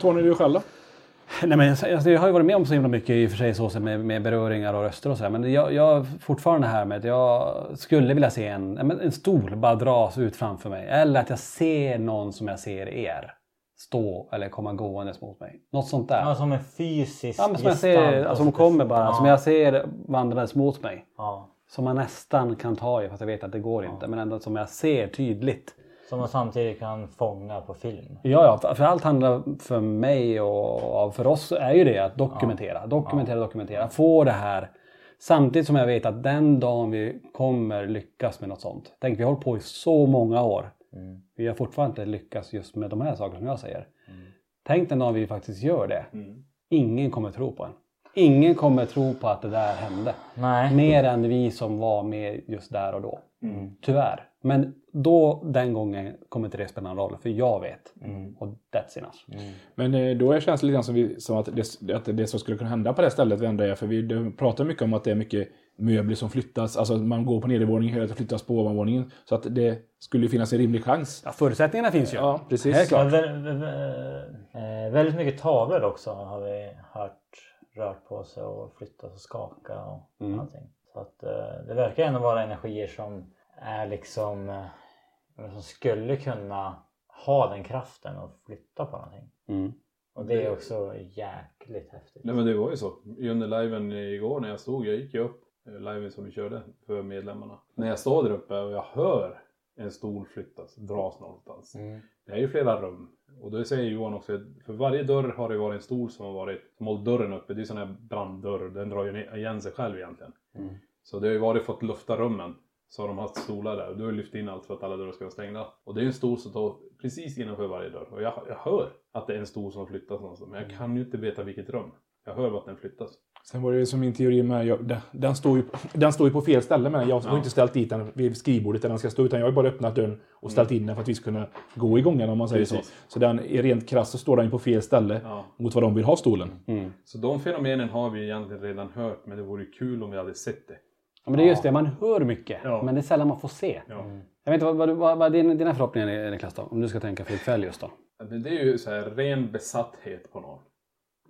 Tony, du själv då? Nej, men alltså, jag har ju varit med om så himla mycket i och för sig så, med, med beröringar och röster och så Men jag, jag fortfarande här med att jag skulle vilja se en, en stol bara dras ut framför mig. Eller att jag ser någon som jag ser er stå eller komma gåendes mot mig. Något sånt där. Ja, som en fysisk ja, men som jag ser, alltså, Som kommer bara, ja. som jag ser vandrandes mot mig. Ja. Som man nästan kan ta i fast jag vet att det går inte. Men ändå som jag ser tydligt. Som man samtidigt kan fånga på film. Ja, ja för allt handlar för mig och för oss är ju det att dokumentera. Dokumentera, dokumentera. Få det här Samtidigt som jag vet att den dagen vi kommer lyckas med något sånt. Tänk vi har hållit på i så många år. Mm. Vi har fortfarande inte lyckats just med de här sakerna som jag säger. Mm. Tänk den dagen vi faktiskt gör det. Mm. Ingen kommer tro på en. Ingen kommer tro på att det där hände. Nej. Mer än vi som var med just där och då. Mm. Tyvärr. Men då, den gången, kommer inte det spela någon roll. För jag vet. Mm. Och that's enough. Mm. Men eh, då känns det lite grann som, vi, som att, det, att det som skulle kunna hända på det stället vi ändå är. För vi pratar mycket om att det är mycket möbler som flyttas. Alltså man går på nedervåningen, hör att det flyttas på ovanvåningen. Så att det skulle finnas en rimlig chans. Ja, förutsättningarna finns ju. Ja, precis. Helt klart. Eh, väldigt mycket tavlor också har vi hört rört på sig och flyttat och skakat och mm. allting. Så att eh, det verkar ändå vara energier som är liksom eh, som skulle kunna ha den kraften och flytta på någonting. Mm. Och det är också jäkligt häftigt. Nej men det var ju så. Under liven igår när jag stod, jag gick ju upp eh, liven som vi körde för medlemmarna. När jag står där uppe och jag hör en stol flyttas, dras någonstans. Mm. Det är ju flera rum. Och då säger Johan också att för varje dörr har det varit en stol som har varit, som hållit dörren uppe. Det är sån här branddörr, den drar ju igen sig själv egentligen. Mm. Så det har ju varit fått lufta rummen. Så har de haft stolar där och du har lyft in allt för att alla dörrar ska vara stängda. Och det är en stol som tar precis innanför varje dörr. Och jag, jag hör att det är en stol som flyttas någonstans. Men jag kan ju inte veta vilket rum. Jag hör att den flyttas. Sen var det som min teori med, jag, den, står ju, den står ju på fel ställe men jag har ja. inte ställt dit den vid skrivbordet där den ska stå utan jag har bara öppnat dörren och ställt mm. in den för att vi ska kunna gå igång den om man säger Precis. så. Så den, rent krasst så står den på fel ställe ja. mot vad de vill ha stolen. Mm. Så de fenomenen har vi egentligen redan hört men det vore kul om vi hade sett det. Ja, men det är just det, man hör mycket ja. men det är sällan man får se. Mm. Jag vet inte, vad, vad, vad är dina förhoppningar Niklas då? Om du ska tänka för ikväll just då? Det är ju så här ren besatthet på någon.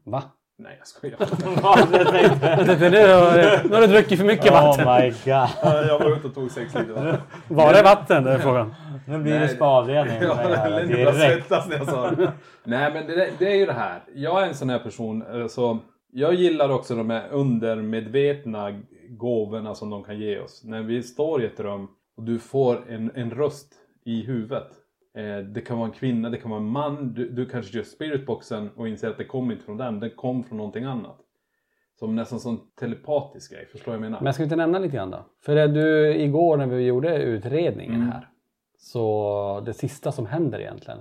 Va? Nej jag skojar. nu har du druckit för mycket vatten. Oh my god. jag var ute och tog sex liter vatten. Var det vatten? Det är frågan. Nu blir det spaavdelning. Ja, svettas när jag sa det. Nej men det, det, är ju det här. Jag är en sån här person. Så alltså, jag gillar också de här undermedvetna gåvorna som de kan ge oss. När vi står i ett rum och du får en, en röst i huvudet. Eh, det kan vara en kvinna, det kan vara en man. Du, du kanske gör spiritboxen och inser att det kom inte från den, det kom från någonting annat. Som nästan som telepatisk grej, förstår jag menar? Men jag ska inte nämna lite grann då? För det du, igår när vi gjorde utredningen mm. här. Så det sista som händer egentligen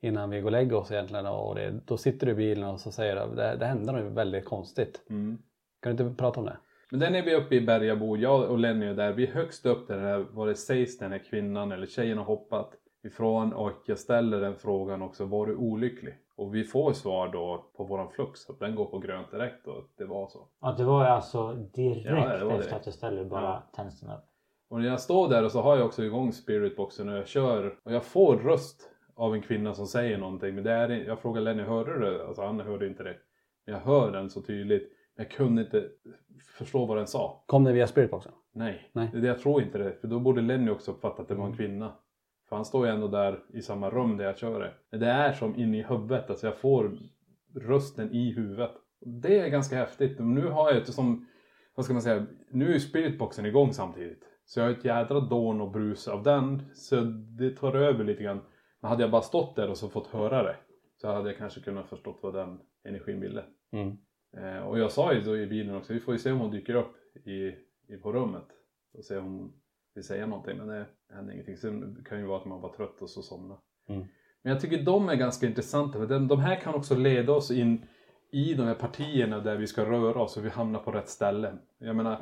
innan vi går och lägger oss egentligen. Och det, då sitter du i bilen och så säger du det, det hände något väldigt konstigt. Mm. Kan du inte prata om det? Men den är vi uppe i Bergabo, jag och Lenny är där. Vi är högst upp där vad det sägs den här kvinnan eller tjejen har hoppat ifrån och jag ställer den frågan också, var du olycklig? Och vi får svar då på våran flux att den går på grönt direkt och det var så. Ja, det var alltså direkt Ja, det var efter det. att du ställde bara Ja. tänds upp. Och när jag står där och så har jag också igång spiritboxen och jag kör och jag får röst av en kvinna som säger någonting. Men det är, jag frågar Lenny, hörde du det? Alltså han hörde inte det. Men jag hör den så tydligt. Men jag kunde inte förstå vad den sa. Kom det via spiritboxen? Nej, Nej. Det, jag tror inte det. För då borde Lenny också uppfatta att det var en kvinna. För han står ju ändå där i samma rum där jag kör det. Det är som in i huvudet. Alltså jag får rösten i huvudet. Det är ganska häftigt. Nu har jag ett som, vad ska man säga, nu är ju spiritboxen igång samtidigt. Så jag har ett jädra dån och brus av den. Så det tar över lite grann. Men hade jag bara stått där och så fått höra det. Så hade jag kanske kunnat förstått vad den energin ville. Mm. Eh, och jag sa ju då i bilen också, vi får ju se om hon dyker upp i, i på rummet. Och se om vill säga någonting. Men det hände ingenting. Sen kan ju vara att man var trött och så somnade. Mm. Men jag tycker de är ganska intressanta. För den, de här kan också leda oss in i de här partierna där vi ska röra oss och vi hamnar på rätt ställe. Jag menar,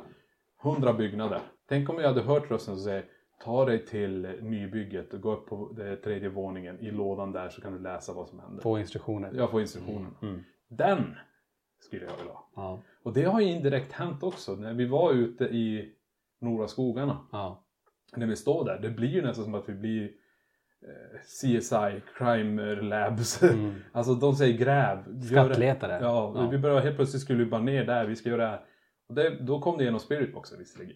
hundra byggnader. Tänk om jag hade hört rösten som säger Ta dig till nybygget och gå upp på tredje våningen. I lådan där så kan du läsa vad som händer. Få instruktioner. Jag får instruktionerna. Mm. Den skulle jag vilja ha. Ja. Och det har ju indirekt hänt också. När vi var ute i Norra skogarna. Ja. När vi står där. Det blir ju nästan som att vi blir eh, CSI, Crime Labs. Mm. alltså de säger gräv. det. Skattletare. Ja, Ja. vi börjar helt plötsligt skulle vi bara ner där. Vi ska göra det här. Och det, då kom det genom spiritboxen visserligen.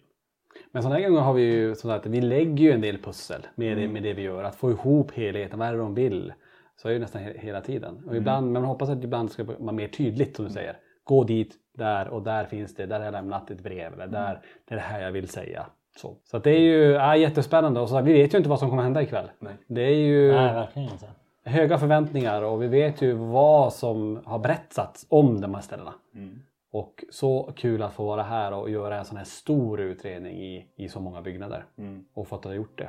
Men sådana här gånger har vi ju som sagt, vi lägger ju en del pussel med, det, Mm. med det vi gör. Att få ihop helheten, vad är det de vill? Så är det nästan he- hela tiden. Och ibland, men man hoppas att ibland ska det vara mer tydligt som du säger. Gå dit, där och där finns det, där har jag lämnat ett brev eller där, det är det här jag vill säga. Så, så att det är ju ja, jättespännande och så, vi vet ju inte vad som kommer hända ikväll. Nej. Det är ju Nej, verkligen inte. höga förväntningar och vi vet ju vad som har berättats om de här ställena. Mm. Och så kul att få vara här och göra en sån här stor utredning i, i så många byggnader. Mm. Och fått ha gjort det.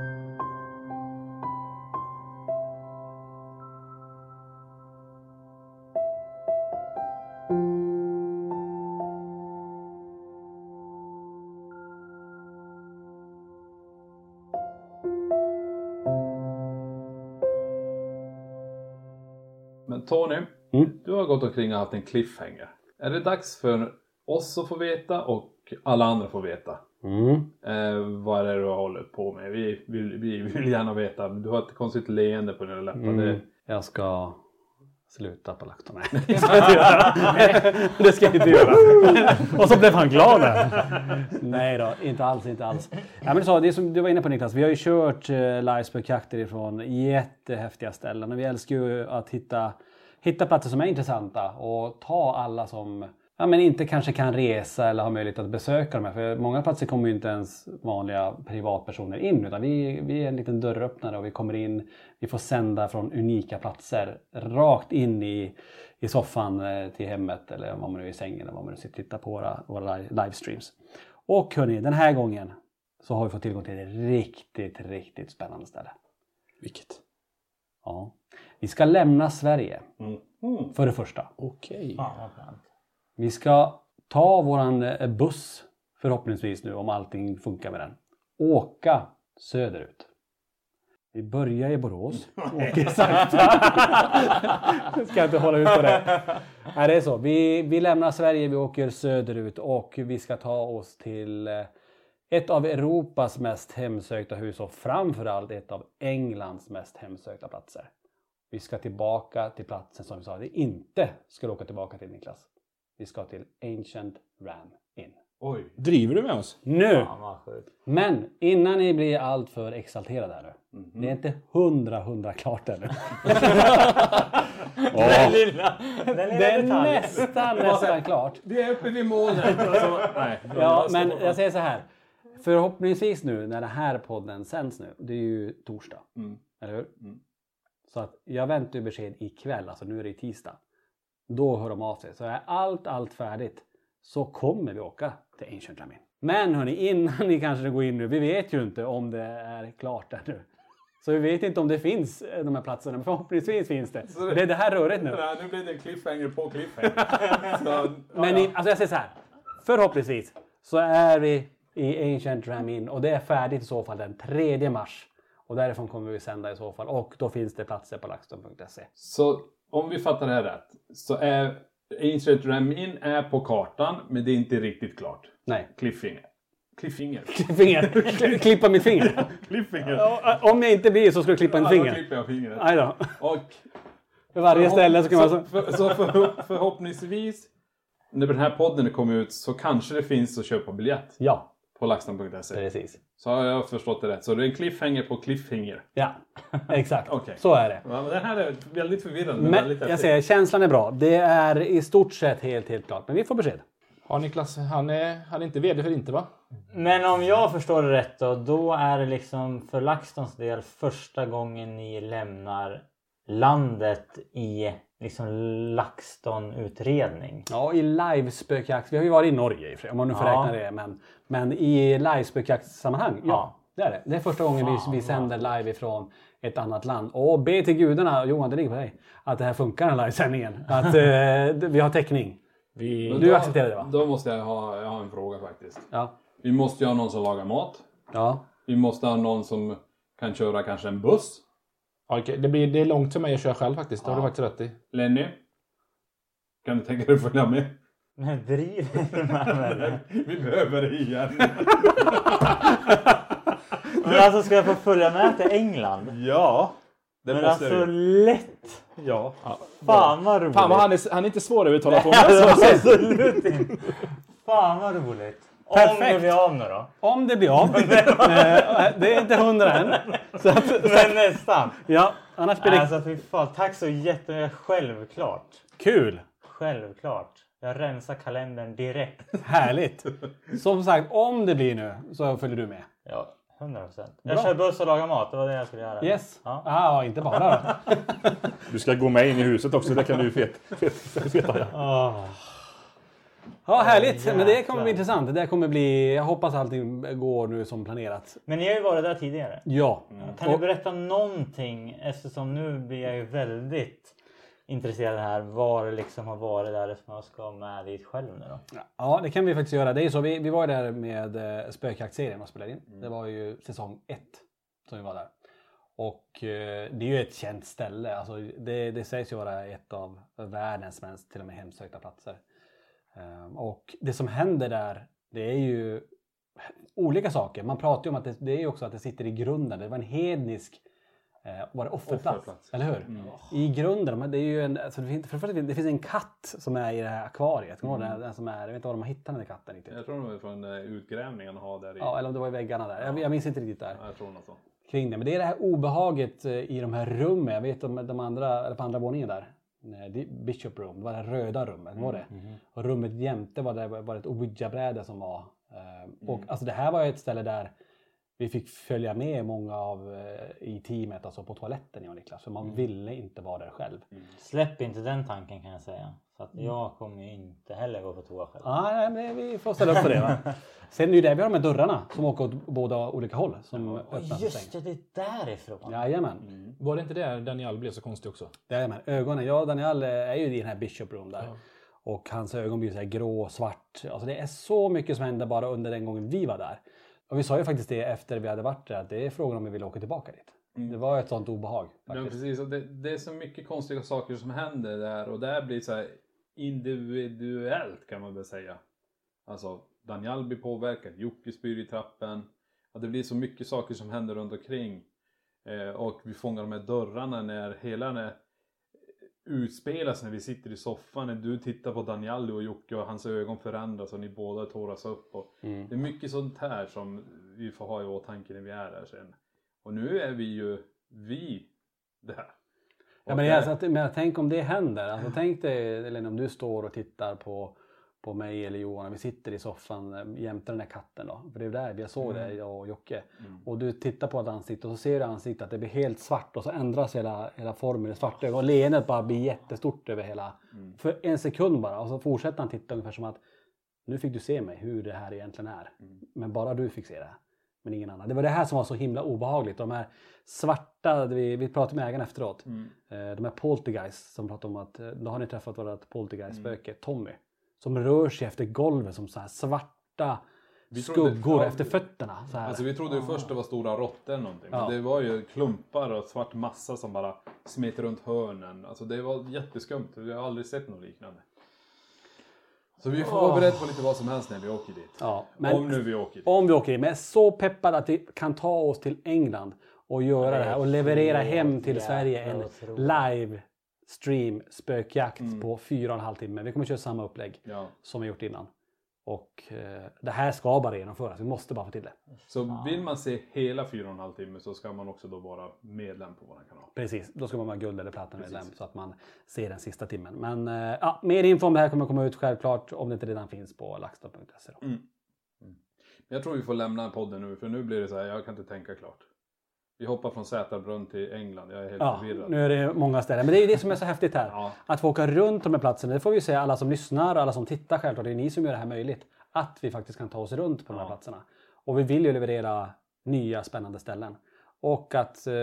Tony, Mm. du har gått omkring och haft en cliffhanger. Är det dags för oss att få veta och alla andra får veta? Mm. Eh, vad är det du har hållit på med? Vi vill, vi vill gärna veta. Du har ett konstigt leende på dina läppar. Mm. Jag ska sluta på lakto. Nej, det ska jag inte göra. det ska jag inte göra. Och så blev han glad där. Nej då, inte alls, inte alls. Ja, men så, det som du var inne på Niklas, vi har ju kört eh, livespökjakter ifrån jättehäftiga ställen och vi älskar ju att hitta, hitta platser som är intressanta och ta alla som ja, men inte kanske kan resa eller har möjlighet att besöka de här. För många platser kommer ju inte ens vanliga privatpersoner in utan vi, vi är en liten dörröppnare och vi kommer in, vi får sända från unika platser rakt in i, i soffan eh, till hemmet eller om man nu är i sängen eller vad man nu sitter och tittar på våra, våra li- livestreams. Och hörni, den här gången så har vi fått tillgång till ett riktigt, riktigt spännande ställe. Vilket? Ja. Vi ska lämna Sverige. Mm. För det första. Okej. Vi ska ta våran eh, buss förhoppningsvis nu om allting funkar med den. Åka söderut. Vi börjar i Borås. Åker sakta. Ska inte hålla ut på det. Nej, det är så. Vi, vi lämnar Sverige, vi åker söderut och vi ska ta oss till eh, ett av Europas mest hemsökta hus och framförallt ett av Englands mest hemsökta platser. Vi ska tillbaka till platsen som vi sa att vi inte skulle åka tillbaka till Niklas. Vi ska till Ancient Ram Inn. Oj. Driver du med oss? Nu! Men innan ni blir alltför exalterade här nu. Mhm. Det är inte hundra hundra klart ännu. Den lilla, den lilla Det är detaljen. nästan, nästan klart. Vi är uppe vid målet. Alltså. Ja, men jag säger så här. Förhoppningsvis nu när den här podden sänds nu. Det är ju torsdag. Mm. Eller hur? Så att jag väntar ju besked ikväll. Alltså nu är det tisdag. Då hör de av sig. Så är allt, allt färdigt så kommer vi åka till Ancient Ramin. Men hörni, innan ni kanske går in nu. Vi vet ju inte om det är klart ännu. Så vi vet inte om det finns eh, de här platserna. Men förhoppningsvis finns det. Så det- Det är det här röret nu. Nej, nu blir det cliffhanger på cliffhanger. Så, ja, Men ja. i, alltså jag säger så här. Förhoppningsvis så är vi i Ancient Ram Inn och det är färdigt i så fall den 3 mars. Och därifrån kommer vi sända i så fall. Och då finns det platser på laxton.se. Så om vi fattar det här rätt så är Ancient Ramin är på kartan men det är inte riktigt klart. Nej. Cliffhanger. Cliffhanger. Finger. Klippa mitt finger. Cliffhanger. Ja, Om jag inte blir så ska du klippa en Ja, då finger. klipper jag fingret. Nej då. Och För varje ställe så kan man... Så... för, så för, förhoppningsvis när den här podden kommer ut så kanske det finns att köpa biljett Ja, på laxton.se. precis. Så har jag förstått det rätt. Så det är en cliffhanger på cliffhanger. Ja, exakt. Okej. Så är det. Ja, men det här är väldigt förvirrande. men väldigt jag säger, känslan är bra. Det är i stort sett helt, helt klart. Men vi får besked. Ja, Niklas, han är, han är inte VD för inte va? Men om jag förstår det rätt då, då är det liksom för LaxTons del första gången ni lämnar landet i liksom LaxTon-utredning. Ja, i live-spökjakt. Vi har ju varit i Norge i om man nu får Ja. räkna det. Men, men i live-spökjaktssammanhang, ja, Ja. det är det. Det är första gången vi, Fan, vi sänder live ifrån ett annat land. Och be till gudarna, Johan det ligger på dig, att det här funkar den här livesändningen. Att eh, vi har täckning. Vi... Men Du då- accepterar det va? Då måste jag ha, jag har en fråga faktiskt. Ja. Vi måste ju ha någon som lagar mat. Ja. Vi måste ha någon som kan köra kanske en buss. Ja, okej, det, blir, det är långt för mig att köra själv faktiskt. Det har du faktiskt rätt i. Lenny? Kan du tänka dig att följa med? Men driver du med mig? Vi behöver det igen. Men alltså ska jag få följa med till England? ja, det Men måste alltså du. lätt! Ja. Fan vad roligt! Fan vad han är, han är inte svår att uttala på. Alltså, absolut inte! Fan vad roligt! Om Perfekt. det blir av nu då? Om det blir av. Eh, det är inte hundra än. Så att, Men nästan! ja, annars blir det Alltså fy fan, tack så jättemycket. Självklart. kul. Självklart. Jag rensar kalendern direkt. Härligt. Som sagt, om det blir nu så följer du med. Ja, 100 procent. Jag Bra. kör buss och lagar mat. Det var det jag skulle göra. Yes. Ja. Ah, inte bara då. Du ska gå med in i huset också. Det kan du ju fet, fet, fet, veta. Ja. Ah. Ja, härligt. Men det kommer bli intressant. Det där kommer bli... Jag hoppas allting går nu som planerat. Men ni har ju varit där tidigare. Ja. Kan du berätta någonting? Eftersom nu blir jag ju väldigt intresserad här. Vad det liksom har varit där som jag ska med dit själv nu då. ja, det kan vi faktiskt göra. Det är så, vi, vi var där med eh, spökjaktserien och spelade in. Det var ju säsong ett som vi var där. Och eh, det är ju ett känt ställe. Alltså, det, det sägs ju vara ett av världens mest till och med hemsökta platser. Ehm, och det som händer där, det är ju olika saker. Man pratar ju om att det, det är också att det sitter i grunden. Det var en hednisk eh, var det offerplats, Offerplats. eller hur? I grunden, men det är ju en, alltså det, finns, för det, finns en katt som är i det här akvariet. Ihåg den, den som är, jag vet inte var de har hittat den där katten riktigt. Jag tror det var från eh, utgrävningen att ha där i. Ja, eller om det var i väggarna där. Jag, jag minns inte riktigt där Ja, jag tror något så. kring det. Men det är det här obehaget eh, i de här rummen. Jag vet om de andra, eller på andra våningen där. Nej, Bishop Room, det var det röda rummet. Var det? Och rummet jämte var det var ett ouija-bräde som var. eh, Och alltså det här var ju ett ställe där vi fick följa med många av eh, i teamet alltså på toaletten jag och Niklas. För man Mm. ville inte vara där själv. Släpp inte den tanken kan jag säga. Så att jag kommer ju inte heller gå på toa själv. Ja, nej, men vi får ställa upp på det. Va? Sen är det ju det vi har de här dörrarna som åker åt båda olika håll. Som öppnas och Just det, det är därifrån. Jajamän. Var det inte där Daniel blev så konstig också? Jajamän. Ögonen. Och Daniel är ju i den här Bishop Room där. Och hans ögon blir så här grå, svart. Alltså det är så mycket som händer bara under den gången vi var där. Och vi sa ju faktiskt det efter vi hade varit där att det är frågan om vi vill åka tillbaka dit. Det var ett sånt obehag. Ja, Faktiskt. precis. Det, det är så mycket konstiga saker som händer där och där blir så här individuellt kan man väl säga. Alltså Daniel blir påverkad, Jocke spyr i trappen. Ja, det blir så mycket saker som händer runt omkring. Eh, och vi fångar de här dörrarna när hela den här utspelas när vi sitter i soffan. När du tittar på Daniel och Jocke och hans ögon förändras och ni båda tåras upp. Och Mm. Det är mycket sånt här som vi får ha i åtanke när vi är där sen. Och nu är vi ju vi där. Ja, men, där- alltså, att- men tänk om det händer. Alltså, tänk dig Elin, om du står och tittar på, på mig eller Johan vi sitter i soffan eh, jämte den här katten. Då. För det är där vi såg det, Mm. jag och Jocke. Och du tittar på ett ansikte och så ser du ansiktet att det blir helt svart och så ändras hela, hela formen i svarta ögon. Och leendet bara blir jättestort över hela... Mm. För en sekund bara. Och så fortsätter han titta ungefär som att nu fick du se mig hur det här egentligen är. Mm. Men bara du fick se det. Men ingen annan. Det var det här som var så himla obehagligt. De här svarta, vi, vi pratade med ägaren efteråt. Mm. Eh, De här poltergeist som pratade om att eh, då har ni träffat vårt poltergeist-spöke Mm. Tommy. Som rör sig efter golvet som så här svarta Vi trodde- skuggor ja, efter fötterna. Så här. Alltså vi trodde ju först det var stora råttor eller någonting. Ja. Men det var ju klumpar och svart massa som bara smet runt hörnen. Alltså det var jätteskumt. Vi har aldrig sett något liknande. Så vi får vara beredda på lite vad som helst när vi åker dit. Ja, Om nu vi åker dit. Om vi åker in. Men jag är så peppad att vi kan ta oss till England och göra det här och leverera hem till Sverige en live stream spökjakt på fyra och en halv timme. Vi kommer köra samma upplägg Ja. som vi gjort innan. Och eh, det här ska bara genomföras. Vi måste bara få till det. Så vill man se hela fyra och en halv timme så ska man också då vara medlem på vår kanal. Precis, då ska man vara guld eller platinamedlem så att man ser den sista timmen. Men eh, ja, mer info om det här kommer komma ut självklart om det inte redan finns på laxton.se. Mm. Men jag tror vi får lämna podden nu för nu blir det så här, jag kan inte tänka klart. Vi hoppar från Sätarbrunn till England, jag är helt Ja, förvirrad. nu är det många ställen. Men det är ju det som är så häftigt här. Ja. Att få åka runt de här platserna. Det får vi ju säga alla som lyssnar och alla som tittar självklart. Det är ni som gör det här möjligt. Att vi faktiskt kan ta oss runt på de här platserna. Och vi vill ju leverera nya spännande ställen. Och att eh,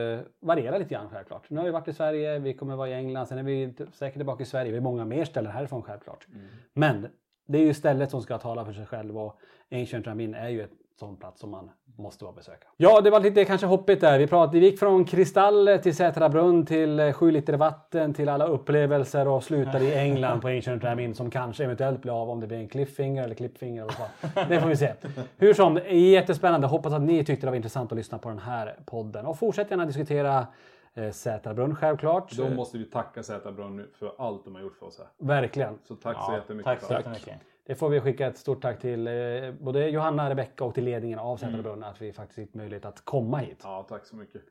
variera lite grann självklart. Nu har vi varit i Sverige, vi kommer vara i England, sen är vi säkert tillbaka i Sverige. Vi har många mer ställen härifrån självklart. Men det är ju stället som ska tala för sig själv och Ancient Ramin är ju ett sån plats som man måste vara besöka. Ja, det var lite kanske hoppigt där. Vi pratade, vi gick från Kristall till Sätra brunn till eh, sju liter vatten till alla upplevelser och slutade i England på Ancient Ramin som kanske eventuellt blir av om det blir en cliffhanger eller vad. Det får vi se. Hur som, det är jättespännande. Hoppas att ni tyckte det var intressant att lyssna på den här podden och fortsätt gärna diskutera eh, Sätra brunn självklart. Då måste vi tacka Sätarbrunn nu för allt de har gjort för oss här. Verkligen. Så tack så jättemycket. Tack så jättemycket. Det får vi skicka ett stort tack till eh, både Johanna, Rebecka och till ledningen av Sätra brunn att vi faktiskt fick möjlighet att komma hit. Ja, tack så mycket.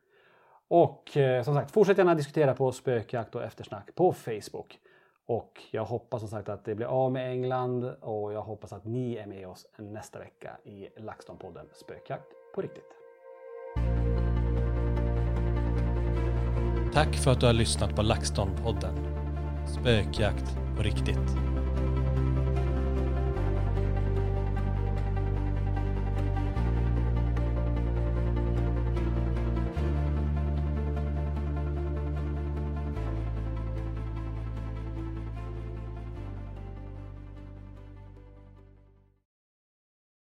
Och eh, som sagt, fortsätt gärna diskutera på spökjakt och eftersnack på Facebook. Och jag hoppas som sagt att det blir av med England och jag hoppas att ni är med oss nästa vecka i LaxTon-podden Spökjakt på riktigt. Tack för att du har lyssnat på LaxTon-podden. Spökjakt på riktigt.